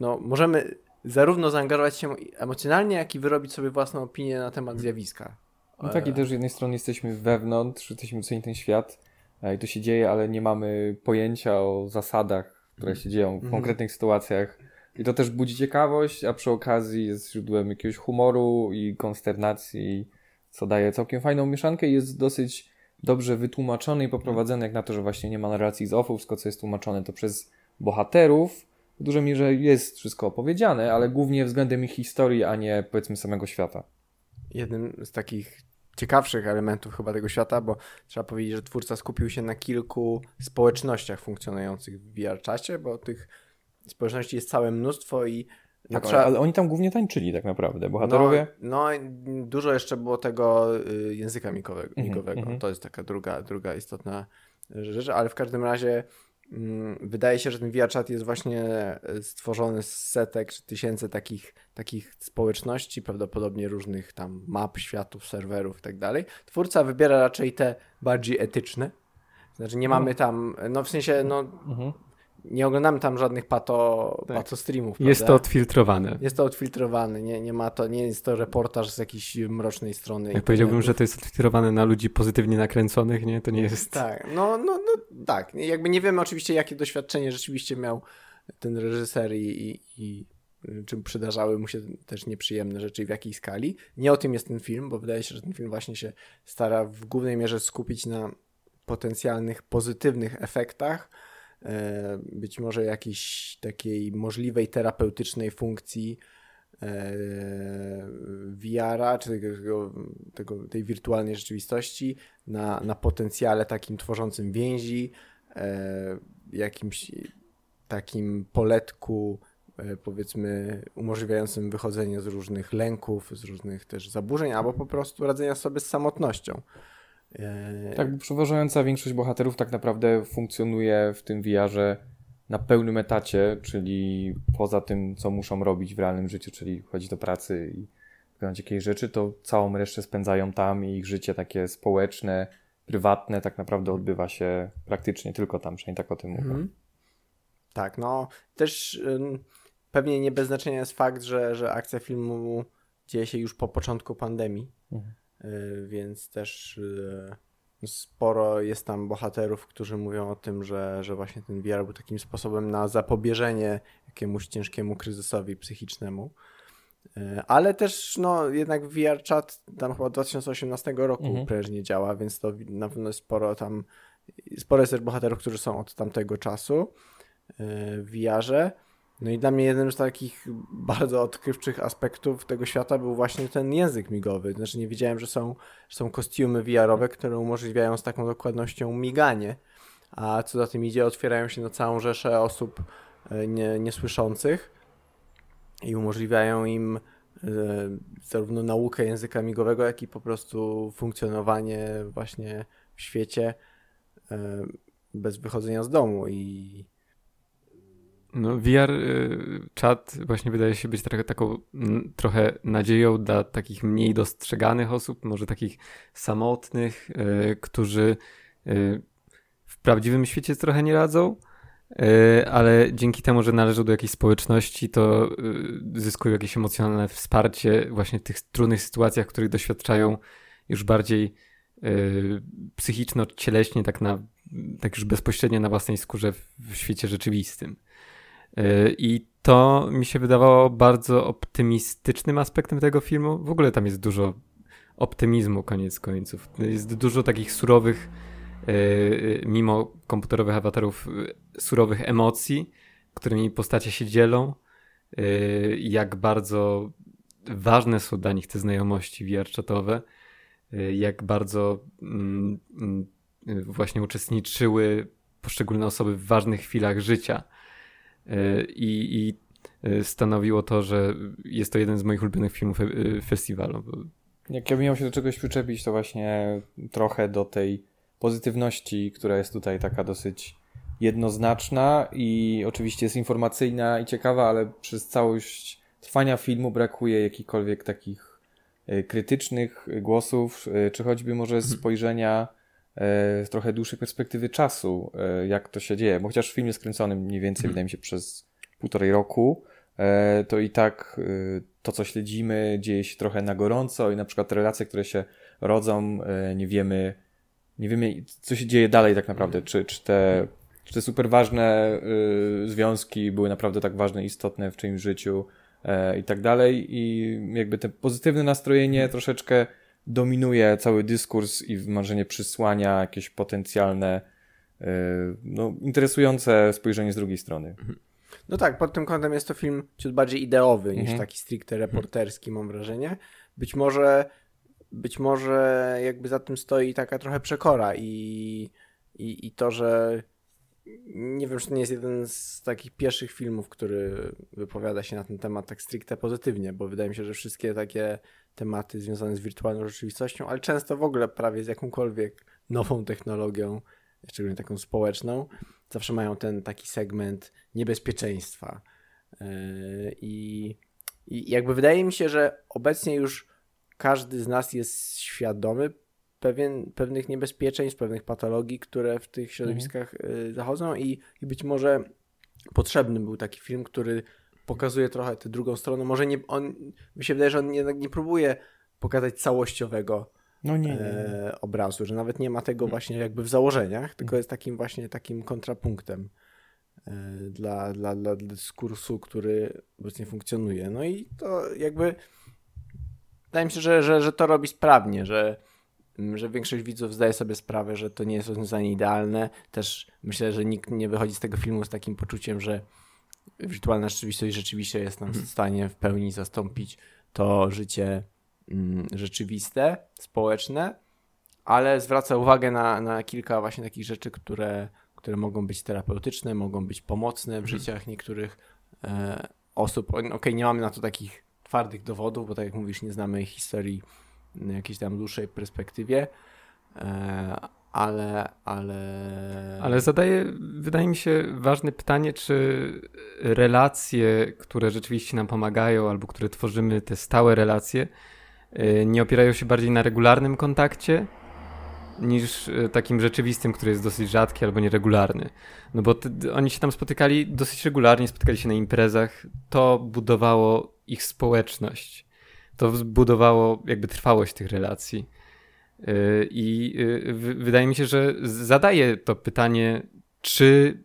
no, możemy zarówno zaangażować się emocjonalnie, jak i wyrobić sobie własną opinię na temat zjawiska. No tak, i też z jednej strony jesteśmy wewnątrz, jesteśmy ocenić ten świat e, i to się dzieje, ale nie mamy pojęcia o zasadach, które się dzieją w mhm. konkretnych sytuacjach. I to też budzi ciekawość, a przy okazji jest źródłem jakiegoś humoru i konsternacji co daje całkiem fajną mieszankę i jest dosyć dobrze wytłumaczony i poprowadzony, jak na to, że właśnie nie ma narracji z offów, wszystko co jest tłumaczone to przez bohaterów. W dużej mierze jest wszystko opowiedziane, ale głównie względem ich historii, a nie powiedzmy samego świata. Jednym z takich ciekawszych elementów chyba tego świata, bo trzeba powiedzieć, że twórca skupił się na kilku społecznościach funkcjonujących w VR-czasie, bo tych społeczności jest całe mnóstwo i tak, trzeba... ale oni tam głównie tańczyli tak naprawdę, bohaterowie. No, no dużo jeszcze było tego y, języka migowego. Mm -hmm. To jest taka druga, druga istotna rzecz, ale w każdym razie mm, wydaje się, że ten VRChat jest właśnie stworzony z setek czy tysięcy takich, takich społeczności, prawdopodobnie różnych tam map, światów, serwerów i tak dalej. Twórca wybiera raczej te bardziej etyczne. Znaczy nie no. mamy tam, no w sensie, no mhm nie oglądamy tam żadnych pato, tak. pato streamów. Jest prawda? to odfiltrowane. Jest to odfiltrowane, nie, nie ma to, nie jest to reportaż z jakiejś mrocznej strony. Jak powiedziałbym, że to jest odfiltrowane na ludzi pozytywnie nakręconych, nie? To nie jest... Tak, no, no, no tak. Jakby nie wiemy oczywiście, jakie doświadczenie rzeczywiście miał ten reżyser i, i, i czym przydarzały mu się też nieprzyjemne rzeczy i w jakiej skali. Nie o tym jest ten film, bo wydaje się, że ten film właśnie się stara w głównej mierze skupić na potencjalnych pozytywnych efektach, być może jakiejś takiej możliwej terapeutycznej funkcji e, VR-a, czy tego, tego, tej wirtualnej rzeczywistości, na, na potencjale takim tworzącym więzi, e, jakimś takim poletku, powiedzmy, umożliwiającym wychodzenie z różnych lęków, z różnych też zaburzeń, albo po prostu radzenia sobie z samotnością. Tak, bo przeważająca większość bohaterów tak naprawdę funkcjonuje w tym VR-ze na pełnym etacie, czyli poza tym, co muszą robić w realnym życiu, czyli chodzić do pracy i wykonać jakieś rzeczy, to całą resztę spędzają tam i ich życie takie społeczne, prywatne tak naprawdę odbywa się praktycznie tylko tam, przynajmniej tak o tym mówię. Mhm. Tak, no też ym, pewnie nie bez znaczenia jest fakt, że, że akcja filmu dzieje się już po początku pandemii, mhm. Y, więc też y, sporo jest tam bohaterów, którzy mówią o tym, że, że właśnie ten VR był takim sposobem na zapobieżenie jakiemuś ciężkiemu kryzysowi psychicznemu. E, ale też, no, jednak VR chat tam chyba 2018 roku mhm. prężnie działa, więc to na pewno jest sporo tam, sporo jest też bohaterów, którzy są od tamtego czasu e, w VR-ze. No i dla mnie jednym z takich bardzo odkrywczych aspektów tego świata był właśnie ten język migowy. Znaczy nie wiedziałem, że są, że są kostiumy VR-owe, które umożliwiają z taką dokładnością miganie, a co za tym idzie, otwierają się na całą rzeszę osób e, nie, niesłyszących i umożliwiają im e, zarówno naukę języka migowego, jak i po prostu funkcjonowanie właśnie w świecie e, bez wychodzenia z domu i no, VR y, chat właśnie wydaje się być trochę, taką trochę nadzieją dla takich mniej dostrzeganych osób, może takich samotnych, y, którzy y, w prawdziwym świecie trochę nie radzą, ale dzięki temu, że należą do jakiejś społeczności, to zyskują jakieś emocjonalne wsparcie właśnie w tych trudnych sytuacjach, których doświadczają już bardziej psychiczno-cieleśnie, tak, na, tak już bezpośrednio na własnej skórze w świecie rzeczywistym. Y, I to mi się wydawało bardzo optymistycznym aspektem tego filmu. W ogóle tam jest dużo optymizmu, koniec końców. Jest dużo takich surowych, y, y, mimo komputerowych awatarów, surowych emocji, którymi postacie się dzielą. Jak bardzo ważne są dla nich te znajomości VR-chatowe. Jak bardzo mm, mm, właśnie uczestniczyły poszczególne osoby w ważnych chwilach życia E, i, i e, stanowiło to, że jest to jeden z moich ulubionych filmów e, festiwalu. Jak ja bym miał się do czegoś przyczepić, to właśnie trochę do tej pozytywności, która jest tutaj taka dosyć jednoznaczna i oczywiście jest informacyjna i ciekawa, ale przez całość trwania filmu brakuje jakichkolwiek takich krytycznych głosów, czy choćby może mhm. spojrzenia z trochę dłuższej perspektywy czasu, e, jak to się dzieje. Bo chociaż film jest kręcony mniej więcej, hmm. wydaje mi się, przez półtorej roku, e, to i tak e, to, co śledzimy, dzieje się trochę na gorąco i na przykład te relacje, które się rodzą, nie wiemy, nie wiemy, co się dzieje dalej tak naprawdę. Czy, czy, te, czy te super ważne związki były naprawdę tak ważne, istotne w czyimś życiu i tak dalej. I jakby te pozytywne nastrojenie troszeczkę dominuje cały dyskurs i marzenie przysłania jakieś potencjalne, yy, no, interesujące spojrzenie z drugiej strony. Mhm. No tak, pod tym kątem jest to film ciut bardziej ideowy mhm. niż taki stricte reporterski, mam wrażenie. Być może, być może jakby za tym stoi taka trochę przekora i, i, i to, że nie wiem, czy to nie jest jeden z takich pierwszych filmów, który wypowiada się na ten temat tak stricte pozytywnie, bo wydaje mi się, że wszystkie takie tematy związane z wirtualną rzeczywistością, ale często w ogóle prawie z jakąkolwiek nową technologią, szczególnie taką społeczną, zawsze mają ten taki segment niebezpieczeństwa. Yy, I, i jakby wydaje mi się, że obecnie już każdy z nas jest świadomy pewien, pewnych niebezpieczeństw, pewnych patologii, które w tych środowiskach mhm. zachodzą i, i być może potrzebny był taki film, który pokazuje trochę tę drugą stronę. Może nie, on, mi się wydaje, że on jednak nie próbuje pokazać całościowego no nie, nie, nie. E, obrazu, że nawet nie ma tego właśnie jakby w założeniach, tylko jest takim właśnie takim kontrapunktem e, dla, dla, dla dyskursu, który obecnie funkcjonuje. No i to jakby wydaje mi się, że, że, że to robi sprawnie, że, że większość widzów zdaje sobie sprawę, że to nie jest rozwiązanie idealne. Też myślę, że nikt nie wychodzi z tego filmu z takim poczuciem, że wirtualna rzeczywistość rzeczywiście jest nam w mhm. stanie w pełni zastąpić to życie mm, rzeczywiste, społeczne, ale zwraca uwagę na, na kilka właśnie takich rzeczy, które, które mogą być terapeutyczne, mogą być pomocne w mhm. życiach niektórych e, osób. Okej, okay, nie mamy na to takich twardych dowodów, bo tak jak mówisz, nie znamy historii w jakiejś tam dłuższej perspektywie, e, ale, ale... Ale zadaje, wydaje mi się, ważne pytanie, czy relacje, które rzeczywiście nam pomagają, albo które tworzymy, te stałe relacje, y, nie opierają się bardziej na regularnym kontakcie, niż y, takim rzeczywistym, który jest dosyć rzadki albo nieregularny. No bo oni się tam spotykali dosyć regularnie, spotykali się na imprezach. To budowało ich społeczność. To budowało jakby trwałość tych relacji. Y, I wydaje mi się, że zadaje to pytanie, czy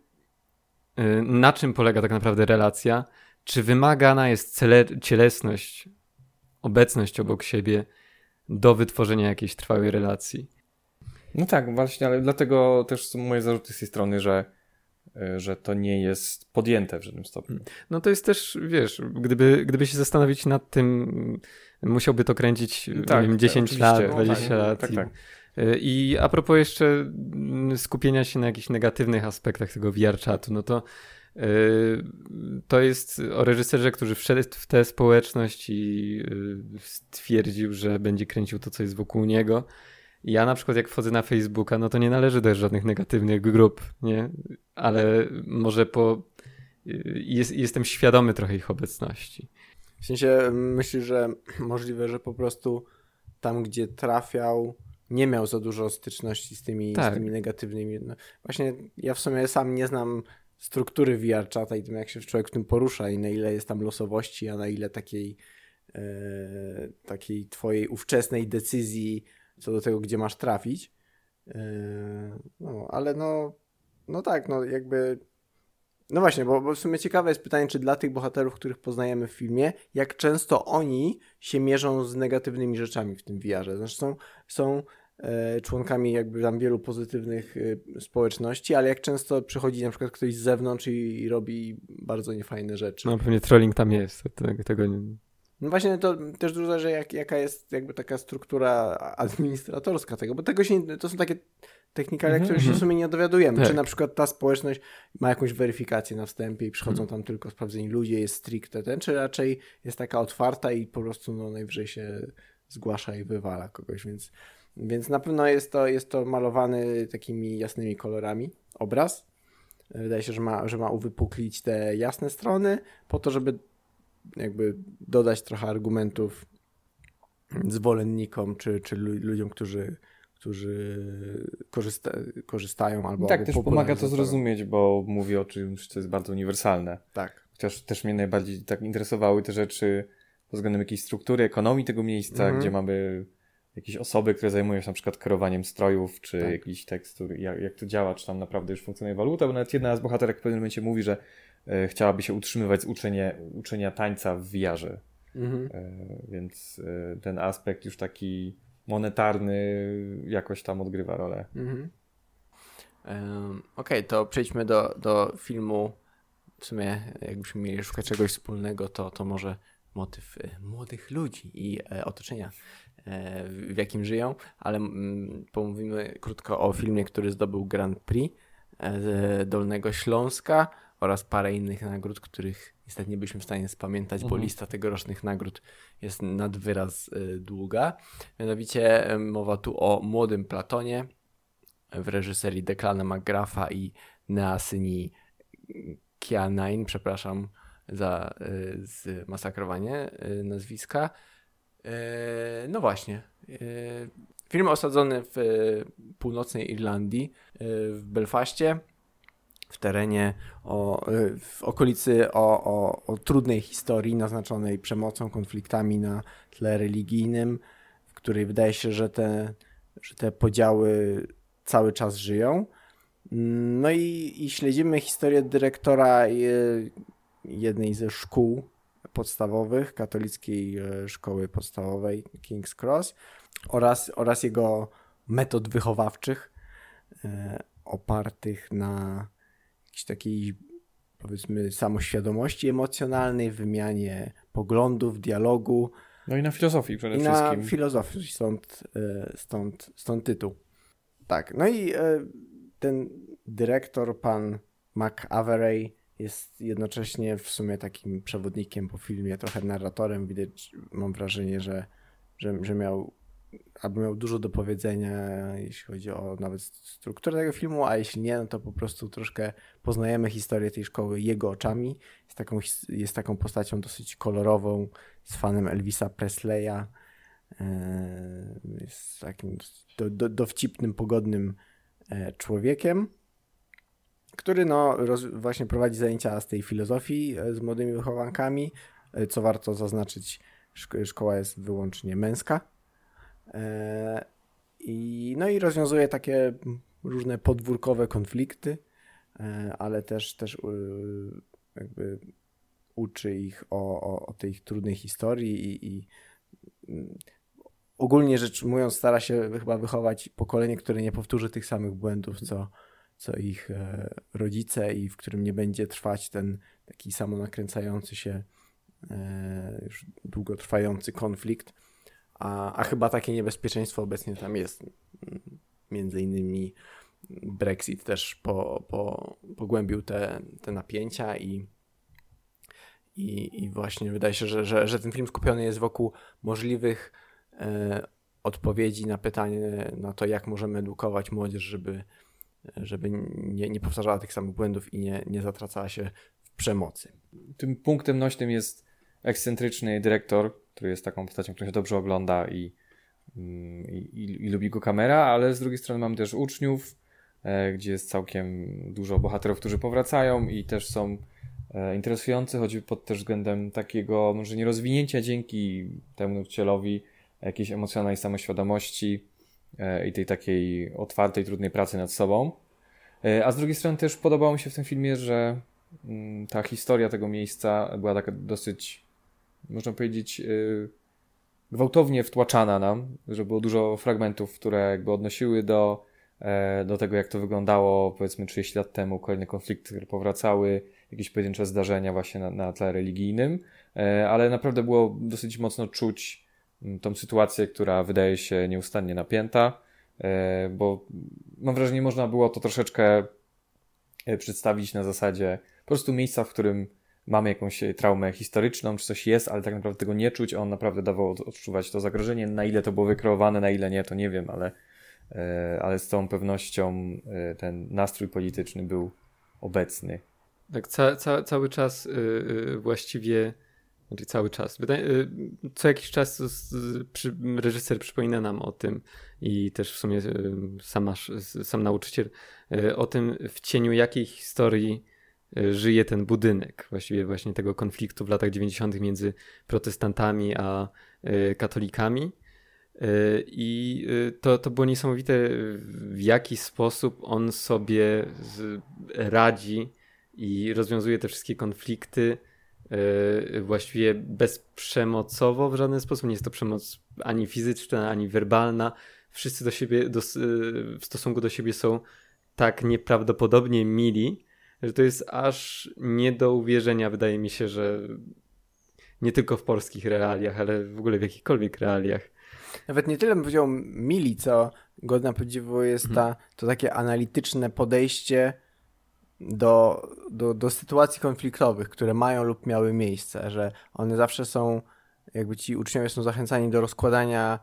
na czym polega tak naprawdę relacja, czy wymagana jest cielesność, obecność obok siebie do wytworzenia jakiejś trwałej relacji. No tak, właśnie, ale dlatego też są moje zarzuty z tej strony, że, e, że to nie jest podjęte w żadnym stopniu. No to jest też, wiesz, gdyby, gdyby się zastanowić nad tym, musiałby to kręcić tak, wiem, 10 lat, 20 no, tak, lat. Tak, tak. E, I a propos jeszcze mm, skupienia się na jakichś negatywnych aspektach tego VR-czatu, no to e, to jest o reżyserze, który wszedł w tę społeczność i stwierdził, że będzie kręcił to, co jest wokół niego. Ja na przykład jak wchodzę na Facebooka, no to nie należy do żadnych negatywnych grup, nie? Ale może po... Jest, jestem świadomy trochę ich obecności. W sensie myślę, że możliwe, że po prostu tam, gdzie trafiał, nie miał za dużo styczności z tymi, tak. z tymi negatywnymi. No, właśnie ja w sumie sam nie znam struktury VR czata i tym, jak się człowiek w tym porusza i na ile jest tam losowości, a na ile takiej, e, takiej twojej ówczesnej decyzji co do tego, gdzie masz trafić. Yy, no, ale no, no tak, no jakby. No właśnie, bo, bo w sumie ciekawe jest pytanie, czy dla tych bohaterów, których poznajemy w filmie, jak często oni się mierzą z negatywnymi rzeczami w tym VR-ze. Znaczy są, są e, członkami jakby tam wielu pozytywnych e, społeczności, ale jak często przychodzi na przykład ktoś z zewnątrz i, i robi bardzo niefajne rzeczy. No pewnie trolling tam jest, tego, tego nie... No właśnie to też dużo zależy, jak, jaka jest jakby taka struktura administratorska tego, bo tego się, to są takie technikalia, mm -hmm. się w mhm. sumie nie dowiadujemy. Tak. Czy na przykład ta społeczność ma jakąś weryfikację na wstępie i przychodzą mm. tam tylko sprawdzeni ludzie, jest stricte ten, czy raczej jest taka otwarta i po prostu no, najwyżej się zgłasza i wywala kogoś, więc, więc na pewno jest to, jest to malowany takimi jasnymi kolorami obraz. Wydaje się, że ma, że ma uwypuklić te jasne strony, po to, żeby jakby dodać trochę argumentów zwolennikom, czy, czy ludziom, którzy, którzy korzysta, korzystają albo Tak, też pomaga to zrozumieć, bo mówi o czymś, co jest bardzo uniwersalne. Tak. Chociaż też mnie najbardziej tak interesowały te rzeczy pod względem jakiejś struktury, ekonomii tego miejsca, mhm. gdzie mamy jakieś osoby, które zajmują się na przykład kierowaniem strojów, czy tak. jakiś tekstur, jak, jak to działa, czy tam naprawdę już funkcjonuje waluta, bo nawet jedna z bohaterek w pewnym momencie mówi, że E, chciałaby się utrzymywać z uczenia, uczenia tańca w wiarze. Mhm. E, więc e, ten aspekt już taki monetarny jakoś tam odgrywa rolę. Mhm. Um, Okej, okay, to przejdźmy do, do filmu. W sumie, jakbyśmy mieli szukać czegoś wspólnego, to, to może motyw młodych ludzi i e, otoczenia, e, w, jakim żyją, ale mm, pomówimy krótko o filmie, który zdobył Grand Prix e, z Dolnego Śląska oraz parę innych nagród, których niestety nie byliśmy w stanie spamiętać, mhm. bo lista tegorocznych nagród jest nad wyraz y, długa. Mianowicie y, mowa tu o Młodym Platonie w reżyserii Declana McGraffa i Neasyni Kianain, przepraszam za y, zmasakrowanie nazwiska. No właśnie. Film osadzony w północnej Irlandii, w Belfaście w terenie, o, w okolicy o, o, o trudnej historii naznaczonej przemocą, konfliktami na tle religijnym, w której wydaje się, że te, że te podziały cały czas żyją. No i, i śledzimy historię dyrektora jednej ze szkół podstawowych, katolickiej e, szkoły podstawowej King's Cross oraz, oraz jego metod wychowawczych e, opartych na jakiejś takiej powiedzmy samoświadomości emocjonalnej, wymianie poglądów, dialogu. No i na filozofii przede I wszystkim. na filozofii, stąd, e, stąd, stąd tytuł. Tak, no i e, ten dyrektor, pan McAveray, jest jednocześnie w sumie takim przewodnikiem po filmie, trochę narratorem. Widać, mam wrażenie, że, że, że miał albo miał dużo do powiedzenia, jeśli chodzi o nawet strukturę tego filmu, a jeśli nie, no to po prostu troszkę poznajemy historię tej szkoły jego oczami. Jest taką, jest taką postacią dosyć kolorową, z fanem Elvisa Presleya. E, jest takim do, do, dowcipnym, pogodnym e, człowiekiem, który no, roz, właśnie prowadzi zajęcia z tej filozofii e, z młodymi wychowankami. Co warto zaznaczyć, szkoła jest wyłącznie męska. I, no i rozwiązuje takie różne podwórkowe konflikty, ale też, też jakby uczy ich o, o, o tej trudnej historii i, i ogólnie rzecz mówiąc, stara się chyba wychować pokolenie, które nie powtórzy tych samych błędów, co, co ich e, rodzice i w którym nie będzie trwać ten taki samonakręcający się, e, już długotrwający konflikt. A, a chyba takie niebezpieczeństwo obecnie tam jest. Między innymi Brexit też po, po, pogłębił te, te napięcia i, i, i właśnie wydaje się, że, że, że ten film skupiony jest wokół możliwych E, odpowiedzi na pytanie na to, jak możemy edukować młodzież, żeby, żeby nie, nie powtarzała tych samych błędów i nie, nie zatracała się w przemocy. Tym punktem nośnym jest ekscentryczny dyrektor, który jest taką postacią, która się dobrze ogląda i, mm, i, i, i lubi go kamera, ale z drugiej strony mamy też uczniów, e, gdzie jest całkiem dużo bohaterów, którzy powracają i też są e, interesujący, choćby pod też względem takiego może nie rozwinięcia dzięki temu nauczycielowi, jakiejś emocjonalnej samoświadomości e, i tej takiej otwartej, trudnej pracy nad sobą. E, a z drugiej strony też podobało mi się w tym filmie, że mm, ta historia tego miejsca była taka dosyć, można powiedzieć, e, gwałtownie wtłaczana nam, że było dużo fragmentów, które jakby odnosiły do, do tego, jak to wyglądało powiedzmy 30 lat temu, kolejne konflikty, które powracały, jakieś pojedyncze zdarzenia właśnie na, na tle religijnym, ale naprawdę było dosyć mocno czuć tą sytuację, która wydaje się nieustannie napięta, e, bo mam wrażenie, można było to troszeczkę e, przedstawić na zasadzie po prostu miejsca, w którym mamy jakąś traumę historyczną, czy coś jest, ale tak naprawdę tego nie czuć. On naprawdę dawał odczuwać to zagrożenie. Na ile to było wykreowane, na ile nie, to nie wiem, ale, e, ale z całą pewnością ten nastrój polityczny był obecny. Tak, ca, ca, cały czas yy, właściwie znaczy cały czas. Y, co jakiś czas reżyser przypomina nam o tym i też w sumie y, sam, sam nauczyciel o tym, w cieniu jakiej historii żyje ten budynek, właściwie właśnie tego konfliktu w latach 90. między protestantami a katolikami. I to, to było niesamowite, w jaki sposób on sobie radzi i rozwiązuje te wszystkie konflikty właściwie bezprzemocowo w żaden sposób. Nie jest to przemoc ani fizyczna, ani werbalna. Wszyscy do siebie, do, w stosunku do siebie są tak nieprawdopodobnie mili, że to jest aż nie do uwierzenia, wydaje mi się, że nie tylko w polskich realiach, ale w ogóle w jakichkolwiek realiach. Nawet nie tyle bym powiedział mili, co godna podziwu jest hmm. ta, to takie analityczne podejście do, do, do sytuacji konfliktowych, które mają lub miały miejsce, że one zawsze są, jakby ci uczniowie są zachęcani do rozkładania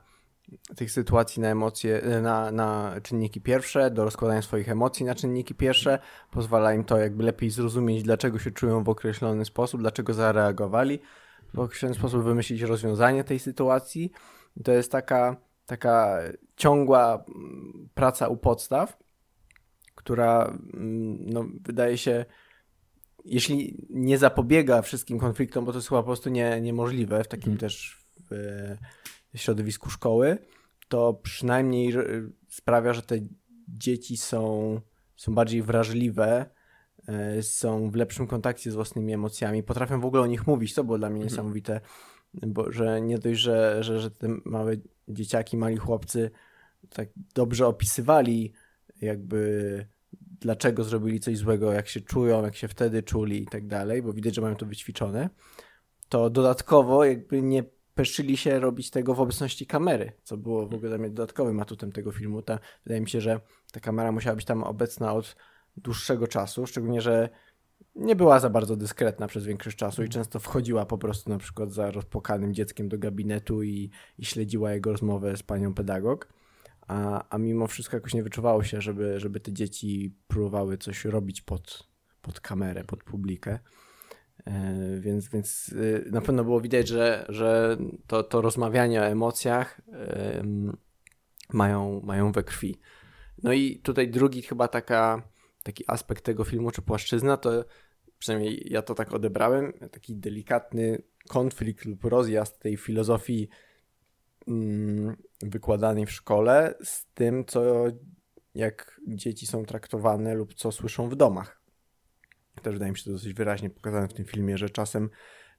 tych sytuacji na emocje, na, na czynniki pierwsze, do rozkładania swoich emocji na czynniki pierwsze, pozwala im to jakby lepiej zrozumieć, dlaczego się czują w określony sposób, dlaczego zareagowali, w określony sposób wymyślić rozwiązanie tej sytuacji. I to jest taka, taka ciągła praca u podstaw, która no, wydaje się, jeśli nie zapobiega wszystkim konfliktom, bo to jest chyba po prostu nie, niemożliwe w takim mm. też w środowisku szkoły, to przynajmniej sprawia, że te dzieci są, są bardziej wrażliwe, e, są w lepszym kontakcie z własnymi emocjami, potrafią w ogóle o nich mówić, to było dla mnie mhm. niesamowite, bo że nie dość, że, że, że te małe dzieciaki, mali chłopcy tak dobrze opisywali jakby dlaczego zrobili coś złego, jak się czują, jak się wtedy czuli i tak dalej, bo widać, że mają to wyćwiczone, to dodatkowo jakby nie peszyli się robić tego w obecności kamery, co było w ogóle dla mnie dodatkowym atutem tego filmu. Ta, wydaje mi się, że ta kamera musiała być tam obecna od dłuższego czasu, szczególnie, że nie była za bardzo dyskretna przez większość czasu i często wchodziła po prostu na przykład za rozpłakanym dzieckiem do gabinetu i, i śledziła jego rozmowę z panią pedagog. A, a mimo wszystko jakoś nie wyczuwało się, żeby, żeby te dzieci próbowały coś robić pod, pod kamerę, pod publikę. E, więc, więc e, na pewno było widać, że, że to, to rozmawianie o emocjach mają, mają we krwi. No i tutaj drugi chyba taka, taki aspekt tego filmu, czy płaszczyzna, to przynajmniej ja to tak odebrałem, taki delikatny konflikt lub rozjazd tej filozofii mm, wykładanej w szkole z tym, co jak dzieci są traktowane lub co słyszą w domach. Też wydaje mi się to dosyć wyraźnie pokazane w tym filmie, że czasem,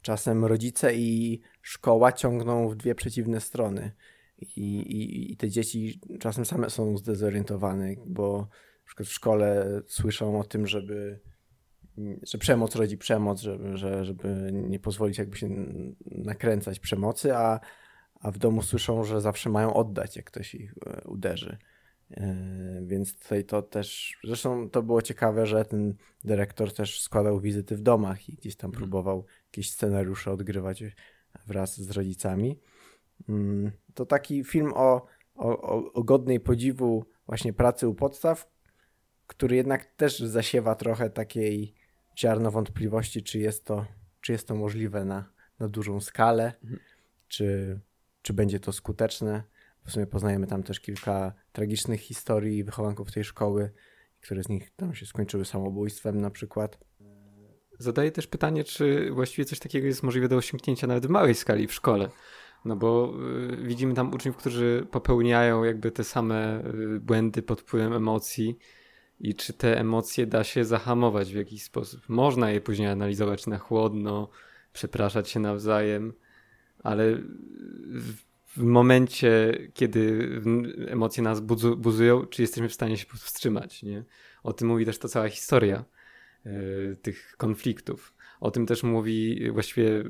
czasem rodzice i szkoła ciągną w dwie przeciwne strony. I, i, I te dzieci czasem same są zdezorientowane, bo na w szkole słyszą o tym, żeby że przemoc rodzi przemoc, żeby, że, żeby nie pozwolić jakby się nakręcać przemocy, a, a w domu słyszą, że zawsze mają oddać, jak ktoś ich e, uderzy. E, więc tutaj to też, zresztą to było ciekawe, że ten dyrektor też składał wizyty w domach i gdzieś tam mhm. próbował jakieś scenariusze odgrywać wraz z rodzicami. Mm, to taki film o, o, o godnej podziwu właśnie pracy u podstaw, który jednak też zasiewa trochę takiej ziarno wątpliwości, czy jest to, czy jest to możliwe na, na dużą skalę, mhm. czy, czy będzie to skuteczne. W sumie poznajemy tam też kilka tragicznych historii wychowanków tej szkoły, które z nich tam się skończyły samobójstwem na przykład. Zadaję też pytanie, czy właściwie coś takiego jest możliwe do osiągnięcia nawet w małej skali w szkole. No bo y, widzimy tam uczniów, którzy popełniają jakby te same y, błędy pod wpływem emocji i czy te emocje da się zahamować w jakiś sposób. Można je później analizować na chłodno, przepraszać się nawzajem, ale w momencie, kiedy emocje nas buzu, buzują, czy jesteśmy w stanie się powstrzymać, nie? O tym mówi też ta cała historia y, tych konfliktów. O tym też mówi właściwie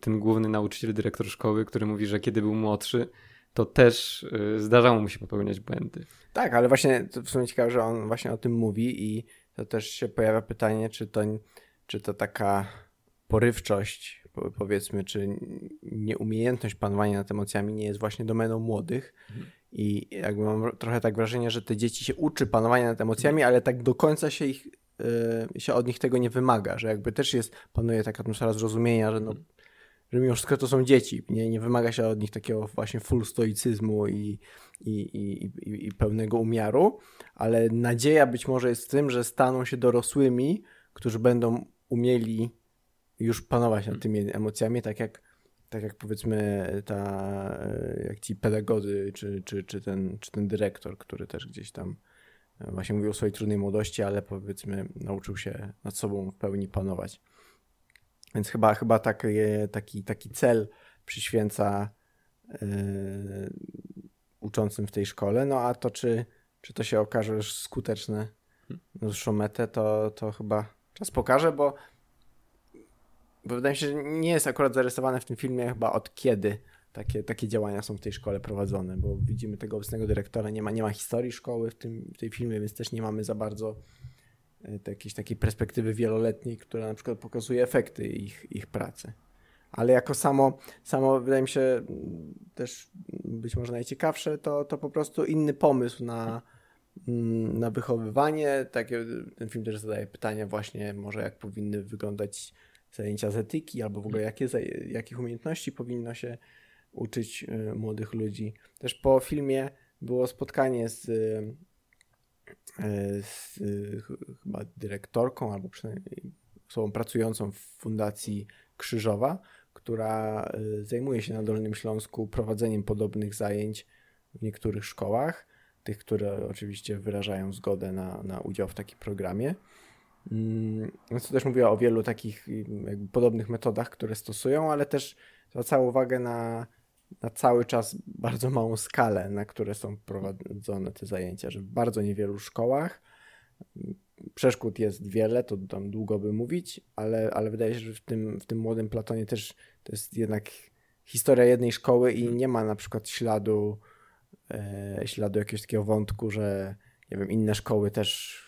ten główny nauczyciel, dyrektor szkoły, który mówi, że kiedy był młodszy, to też y, zdarzało mu się popełniać błędy. Tak, ale właśnie to w sumie ciekawe, że on właśnie o tym mówi i to też się pojawia pytanie, czy to, czy to taka porywczość, powiedzmy, czy nieumiejętność panowania nad emocjami nie jest właśnie domeną młodych. Mhm. I jakby mam trochę tak wrażenie, że te dzieci się uczy panowania nad emocjami, ale tak do końca się ich y, się od nich tego nie wymaga, że jakby też jest, panuje taka atmosfera zrozumienia, że no mhm że mimo wszystko to są dzieci, nie, nie wymaga się od nich takiego właśnie full stoicyzmu i, i, i, i, i pełnego umiaru, ale nadzieja być może jest w tym, że staną się dorosłymi, którzy będą umieli już panować nad tymi emocjami, tak jak, tak jak powiedzmy ta, jak ci pedagodzy, czy, czy, czy, ten, czy ten dyrektor, który też gdzieś tam właśnie mówił o swojej trudnej młodości, ale powiedzmy nauczył się nad sobą w pełni panować. Więc chyba, chyba taki, taki, taki cel przyświęca yy, uczącym w tej szkole. No a to, czy, czy to się okaże już skuteczne na dłuższą metę, to, to chyba czas pokaże, bo, bo wydaje mi się, że nie jest akurat zarysowane w tym filmie chyba od kiedy takie, takie działania są w tej szkole prowadzone, bo widzimy tego obecnego dyrektora, nie ma, nie ma historii szkoły w tym w tej filmie, więc też nie mamy za bardzo E, jakiejś takiej perspektywy wieloletniej, która na przykład pokazuje efekty ich, ich pracy. Ale jako samo, samo wydaje mi się też być może najciekawsze, to, to po prostu inny pomysł na, mm, na wychowywanie. Takie, ten film też zadaje pytania właśnie może jak powinny wyglądać zajęcia z etyki, albo w ogóle jakie, jakich umiejętności powinno się uczyć e, młodych ludzi. Też po filmie było spotkanie z E, z chyba dyrektorką, albo przynajmniej osobą pracującą w Fundacji Krzyżowa, która zajmuje się na Dolnym Śląsku prowadzeniem podobnych zajęć w niektórych szkołach, tych, które oczywiście wyrażają zgodę na, na udział w takim programie. Mm, to też mówiła o wielu takich podobnych metodach, które stosują, ale też zwracało uwagę na na cały czas bardzo małą skalę, na które są prowadzone te zajęcia, że w bardzo niewielu szkołach przeszkód jest wiele, to tam długo by mówić, ale, ale wydaje się, że w tym, w tym młodym Platonie też to jest jednak historia jednej szkoły i nie ma na przykład śladu, e, śladu jakiegoś takiego wątku, że nie wiem, inne szkoły też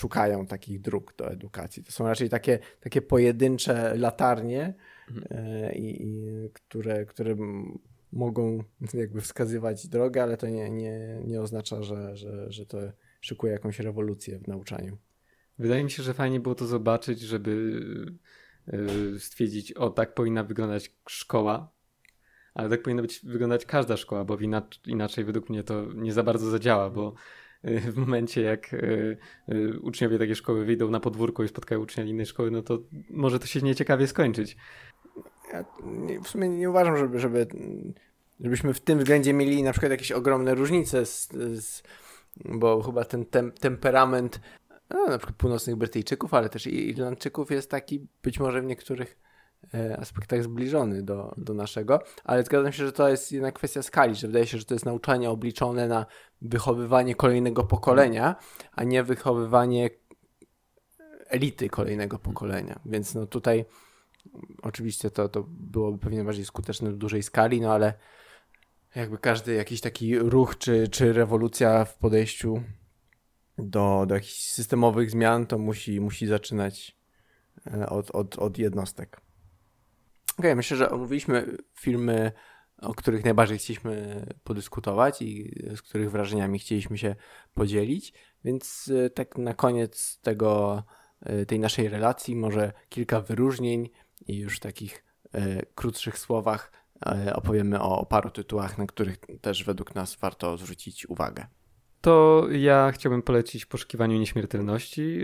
szukają takich dróg do edukacji. To są raczej takie, takie pojedyncze latarnie, mhm. i, i, które, które mogą jakby wskazywać drogę, ale to nie, nie, nie oznacza, że, że, że to szykuje jakąś rewolucję w nauczaniu. Wydaje mi się, że fajnie było to zobaczyć, żeby e, stwierdzić, o tak powinna wyglądać szkoła, ale tak powinna być wyglądać każda szkoła, bo inaczej według mnie to nie za bardzo zadziała, bo e, w momencie jak e, uczniowie takiej szkoły wyjdą na podwórko i spotkają ucznia innej szkoły, no to może to się nieciekawie skończyć. Ja w sumie nie uważam, żeby, żeby żebyśmy w tym względzie mieli na przykład jakieś ogromne różnice, z, z, bo chyba ten tem, temperament no, na przykład północnych Brytyjczyków, ale też Irlandczyków jest taki być może w niektórych e, aspektach zbliżony do, do naszego, ale zgadzam się, że to jest jednak kwestia skali, że wydaje się, że to jest nauczanie obliczone na wychowywanie kolejnego pokolenia, a nie wychowywanie elity kolejnego pokolenia. Więc no tutaj oczywiście to, to byłoby pewnie bardziej skuteczne w dużej skali, no ale jakby każdy jakiś taki ruch czy, czy rewolucja w podejściu do, do jakichś systemowych zmian, to musi, musi zaczynać e, od, od, od jednostek. Ok, myślę, że omówiliśmy filmy, o których najbardziej chcieliśmy podyskutować i z których wrażeniami chcieliśmy się podzielić, więc e, tak na koniec tego, e, tej naszej relacji może kilka wyróżnień i już takich krótszych słowach opowiemy o paru tytułach, na których też według nas warto zwrócić uwagę to ja chciałbym polecić Poszukiwaniu Nieśmiertelności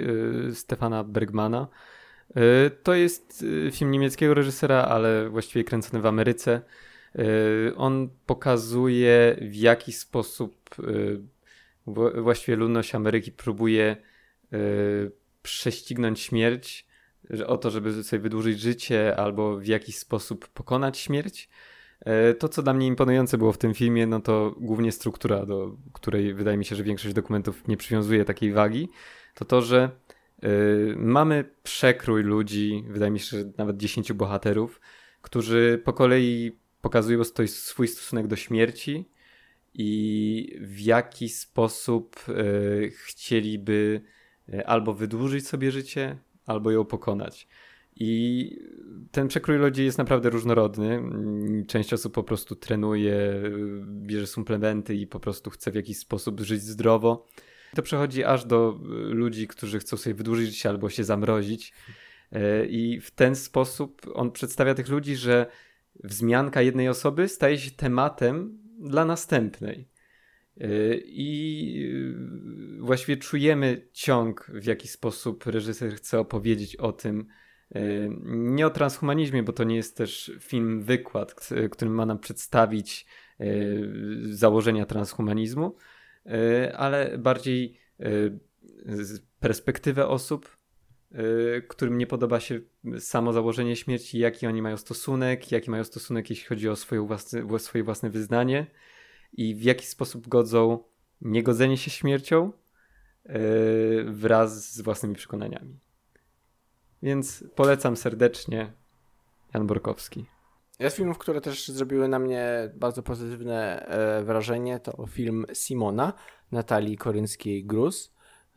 Stefana Bergmana. Yy, to jest y, film niemieckiego reżysera, ale właściwie kręcony w Ameryce. Yy, on pokazuje w jaki sposób właściwie ludność Ameryki próbuje prześcignąć śmierć, o to, żeby sobie wydłużyć życie, albo w jakiś sposób pokonać śmierć. E, to, co dla mnie imponujące było w tym filmie, no to głównie struktura, do której wydaje mi się, że większość dokumentów nie przywiązuje takiej wagi, to to, że mamy przekrój ludzi, wydaje mi się, że nawet dziesięciu bohaterów, którzy po kolei pokazują swój stosunek do śmierci i w jaki sposób y, chcieliby albo wydłużyć sobie życie, albo ją pokonać. I ten przekrój ludzi jest naprawdę różnorodny. Część osób po prostu trenuje, bierze suplementy i po prostu chce w jakiś sposób żyć zdrowo. To przechodzi aż do ludzi, którzy chcą sobie wydłużyć życie albo się zamrozić. E, I w ten sposób on przedstawia tych ludzi, że wzmianka jednej osoby staje się tematem dla następnej. E, I właściwie czujemy ciąg, w jaki sposób reżyser chce opowiedzieć o tym, E, nie o transhumanizmie, bo to nie jest też film wykład, którym ma nam przedstawić założenia transhumanizmu, ale bardziej perspektywę osób, którym nie podoba się samo założenie śmierci, jaki oni mają stosunek, jaki mają stosunek, jeśli chodzi o swoje własne, swoje własne wyznanie i w jaki sposób godzą niegodzenie się śmiercią wraz z własnymi przekonaniami. Więc polecam serdecznie Jan Borkowski. Jest filmów, które też zrobiły na mnie bardzo pozytywne e, wrażenie. To film Simona Natalii Koryńskiej-Gruz,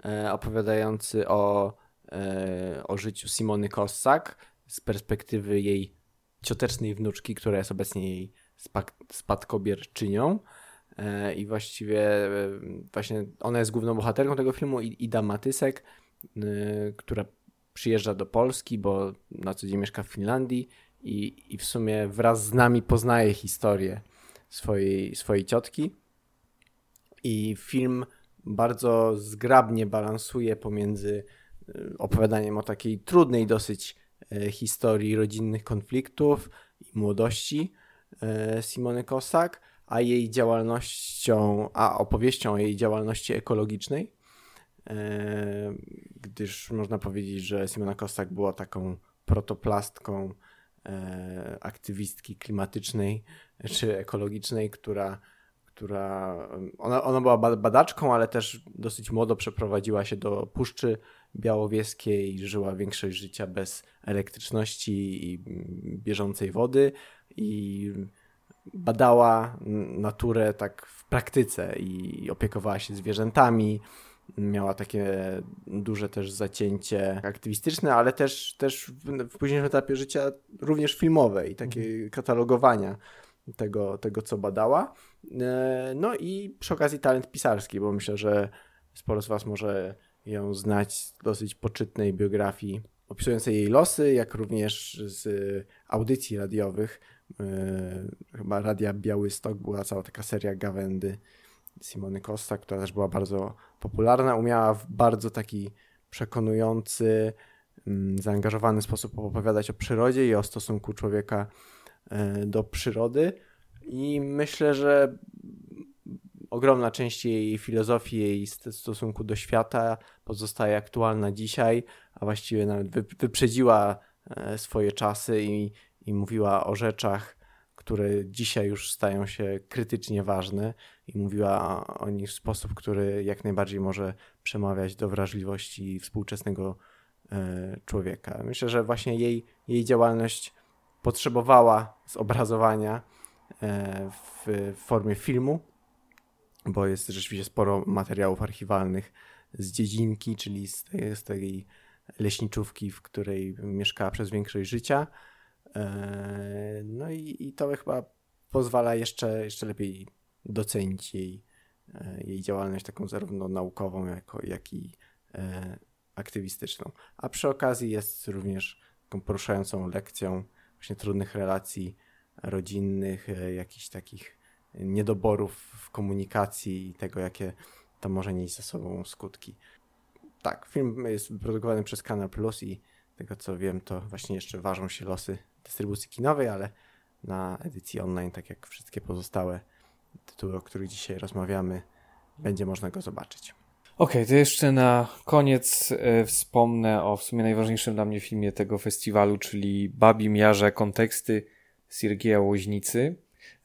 e, opowiadający o, e, o życiu Simony Kossak z perspektywy jej ciotecznej wnuczki, która jest obecnie jej spadkobierczynią. I właściwie właśnie ona jest główną bohaterką tego filmu, Ida Matysek, która przyjeżdża do Polski, bo na co dzień mieszka w Finlandii i, i w sumie wraz z nami poznaje historię swojej, swojej ciotki. I film bardzo zgrabnie balansuje pomiędzy y, opowiadaniem o takiej trudnej dosyć y, historii rodzinnych konfliktów i młodości y, Simony Kosak, a jej działalnością, a opowieścią o jej działalności ekologicznej gdyż można powiedzieć, że Simona Kostak była taką protoplastką aktywistki klimatycznej czy ekologicznej, która, która ona, ona była badaczką, ale też dosyć młodo przeprowadziła się do Puszczy Białowieskiej, żyła większość życia bez elektryczności i bieżącej wody i badała naturę tak w praktyce i opiekowała się zwierzętami, miała takie duże też zacięcie aktywistyczne, ale też, też w, późniejszym etapie życia również filmowe i takie mhm. katalogowania tego, tego, co badała. E, no i przy okazji talent pisarski, bo myślę, że sporo z Was może ją znać z dosyć poczytnej biografii opisującej jej losy, jak również z audycji radiowych. E, chyba Radia Białystok była cała taka seria gawędy Simony Costa, która też była bardzo popularna. Umiała w bardzo taki przekonujący, mm, zaangażowany sposób opowiadać o przyrodzie i o stosunku człowieka e, do przyrody. I myślę, że ogromna część jej filozofii, jej stosunku do świata pozostaje aktualna dzisiaj, a właściwie nawet wyprzedziła e, swoje czasy i, i mówiła o rzeczach, które dzisiaj już stają się krytycznie ważne i mówiła o nich w sposób, który jak najbardziej może przemawiać do wrażliwości współczesnego e, człowieka. Myślę, że właśnie jej, jej działalność potrzebowała zobrazowania e, w formie filmu, bo jest rzeczywiście sporo materiałów archiwalnych z dziedzinki, czyli z tej, z tej leśniczówki, w której mieszkała przez większość życia. E, no i, i to chyba pozwala jeszcze, jeszcze lepiej docenić jej, e, jej działalność taką zarówno naukową, jako, jak i e, aktywistyczną. A przy okazji jest również taką poruszającą lekcją właśnie trudnych relacji rodzinnych, jakichś takich niedoborów w komunikacji i tego, jakie to może nieść ze sobą skutki. Tak, film jest wyprodukowany przez Kanal Plus i tego co wiem, to właśnie jeszcze ważą się losy dystrybucji kinowej, ale na edycji online, tak jak wszystkie pozostałe tytuły, o których dzisiaj rozmawiamy, będzie można go zobaczyć. Okej, okay, to jeszcze na koniec e, wspomnę o w sumie najważniejszym dla mnie filmie tego festiwalu, czyli Babi Miarze konteksty Siergieja Łoźnicy,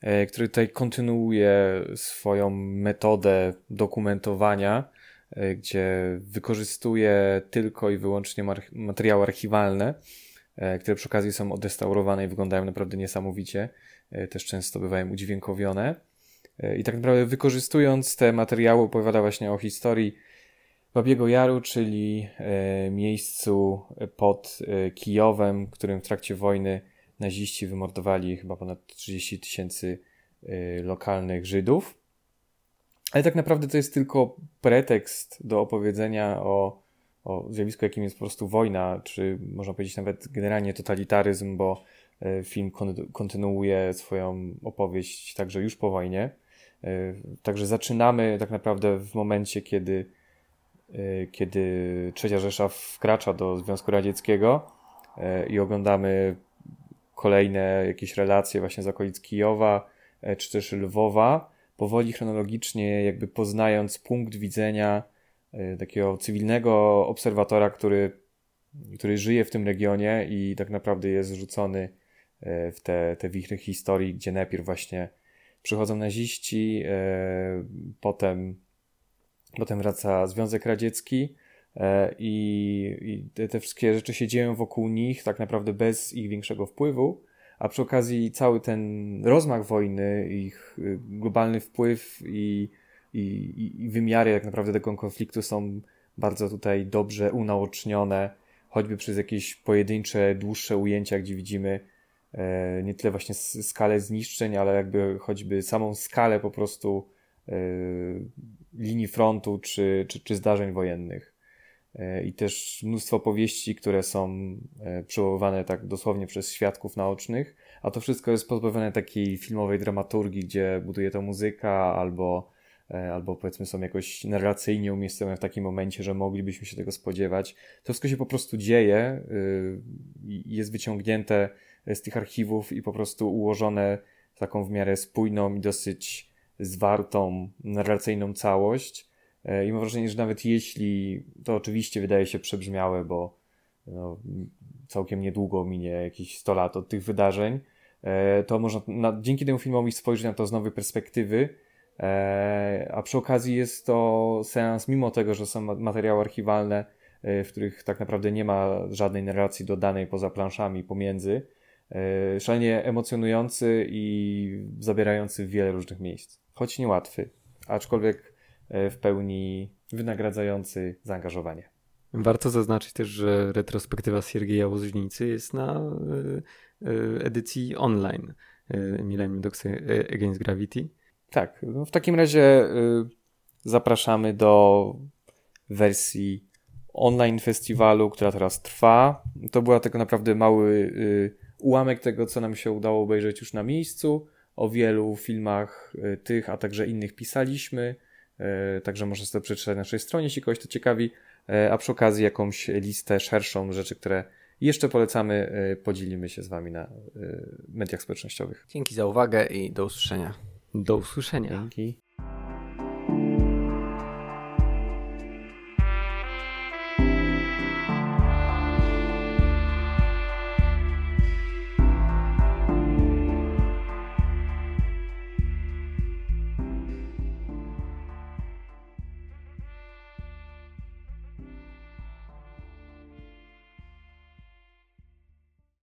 e, który tutaj kontynuuje swoją metodę dokumentowania, e, gdzie wykorzystuje tylko i wyłącznie materiały archiwalne, które przy okazji są odrestaurowane i wyglądają naprawdę niesamowicie. E, też często bywają udźwiękowione. E, I tak naprawdę wykorzystując te materiały opowiada właśnie o historii Babiego Jaru, czyli miejscu pod Kijowem, którym w trakcie wojny naziści wymordowali chyba ponad 30 tysięcy lokalnych Żydów. Ale tak naprawdę to jest tylko pretekst do opowiedzenia o o zjawisku, jakim jest po prostu wojna, czy można powiedzieć nawet generalnie totalitaryzm, bo e, film kontynuuje swoją opowieść także już po wojnie. E, także zaczynamy tak naprawdę w momencie, kiedy, e, kiedy Trzecia Rzesza wkracza do Związku Radzieckiego i oglądamy kolejne jakieś relacje właśnie z okolic Kijowa, czy też Lwowa, powoli chronologicznie jakby poznając punkt widzenia takiego cywilnego obserwatora, który, który żyje w tym regionie i tak naprawdę jest rzucony y, w te, te wichry historii, gdzie najpierw właśnie przychodzą naziści, y, potem, potem wraca Związek Radziecki i, i te, wszystkie rzeczy się dzieją wokół nich tak naprawdę bez ich większego wpływu, a przy okazji cały ten rozmach wojny, ich globalny wpływ i i, i, wymiary tak naprawdę tego konfliktu są bardzo tutaj dobrze unaocznione, choćby przez jakieś pojedyncze, dłuższe ujęcia, gdzie widzimy e, nie tyle właśnie skalę zniszczeń, ale jakby choćby samą skalę po prostu e, linii frontu czy, czy, czy zdarzeń wojennych. E, I też mnóstwo powieści, które są przywoływane tak dosłownie przez świadków naocznych, a to wszystko jest pozbawione takiej filmowej dramaturgii, gdzie buduje to muzyka albo albo powiedzmy są jakoś narracyjnie umiejscowione w takim momencie, że moglibyśmy się tego spodziewać. To wszystko się po prostu dzieje y, jest wyciągnięte z tych archiwów i po prostu ułożone w taką w miarę spójną i dosyć zwartą, narracyjną całość. E, I mam wrażenie, że nawet jeśli to oczywiście wydaje się przebrzmiałe, bo no, całkiem niedługo minie jakieś 100 lat od tych wydarzeń, e, to można na, dzięki temu filmowi spojrzeć na to z nowej perspektywy E, a przy okazji jest to seans, mimo tego, że są materiały archiwalne, e, w których tak naprawdę nie ma żadnej narracji dodanej poza planszami pomiędzy, e, szalenie emocjonujący i zabierający wiele różnych miejsc. Choć niełatwy, aczkolwiek w pełni wynagradzający zaangażowanie. Warto zaznaczyć też, że retrospektywa Siergieja Łoźnicy jest na edycji online Millennium Dogs Against Gravity. Tak, no w takim razie zapraszamy do wersji online festiwalu, która teraz trwa. To była tak naprawdę mały ułamek tego, co nam się udało obejrzeć już na miejscu. O wielu filmach tych, a także innych pisaliśmy. Także można sobie przeczytać na naszej stronie, jeśli kogoś to ciekawi. A przy okazji jakąś listę szerszą rzeczy, które jeszcze polecamy, podzielimy się z Wami na mediach społecznościowych. Dzięki za uwagę i do usłyszenia. Do usłyszenia. Dzięki.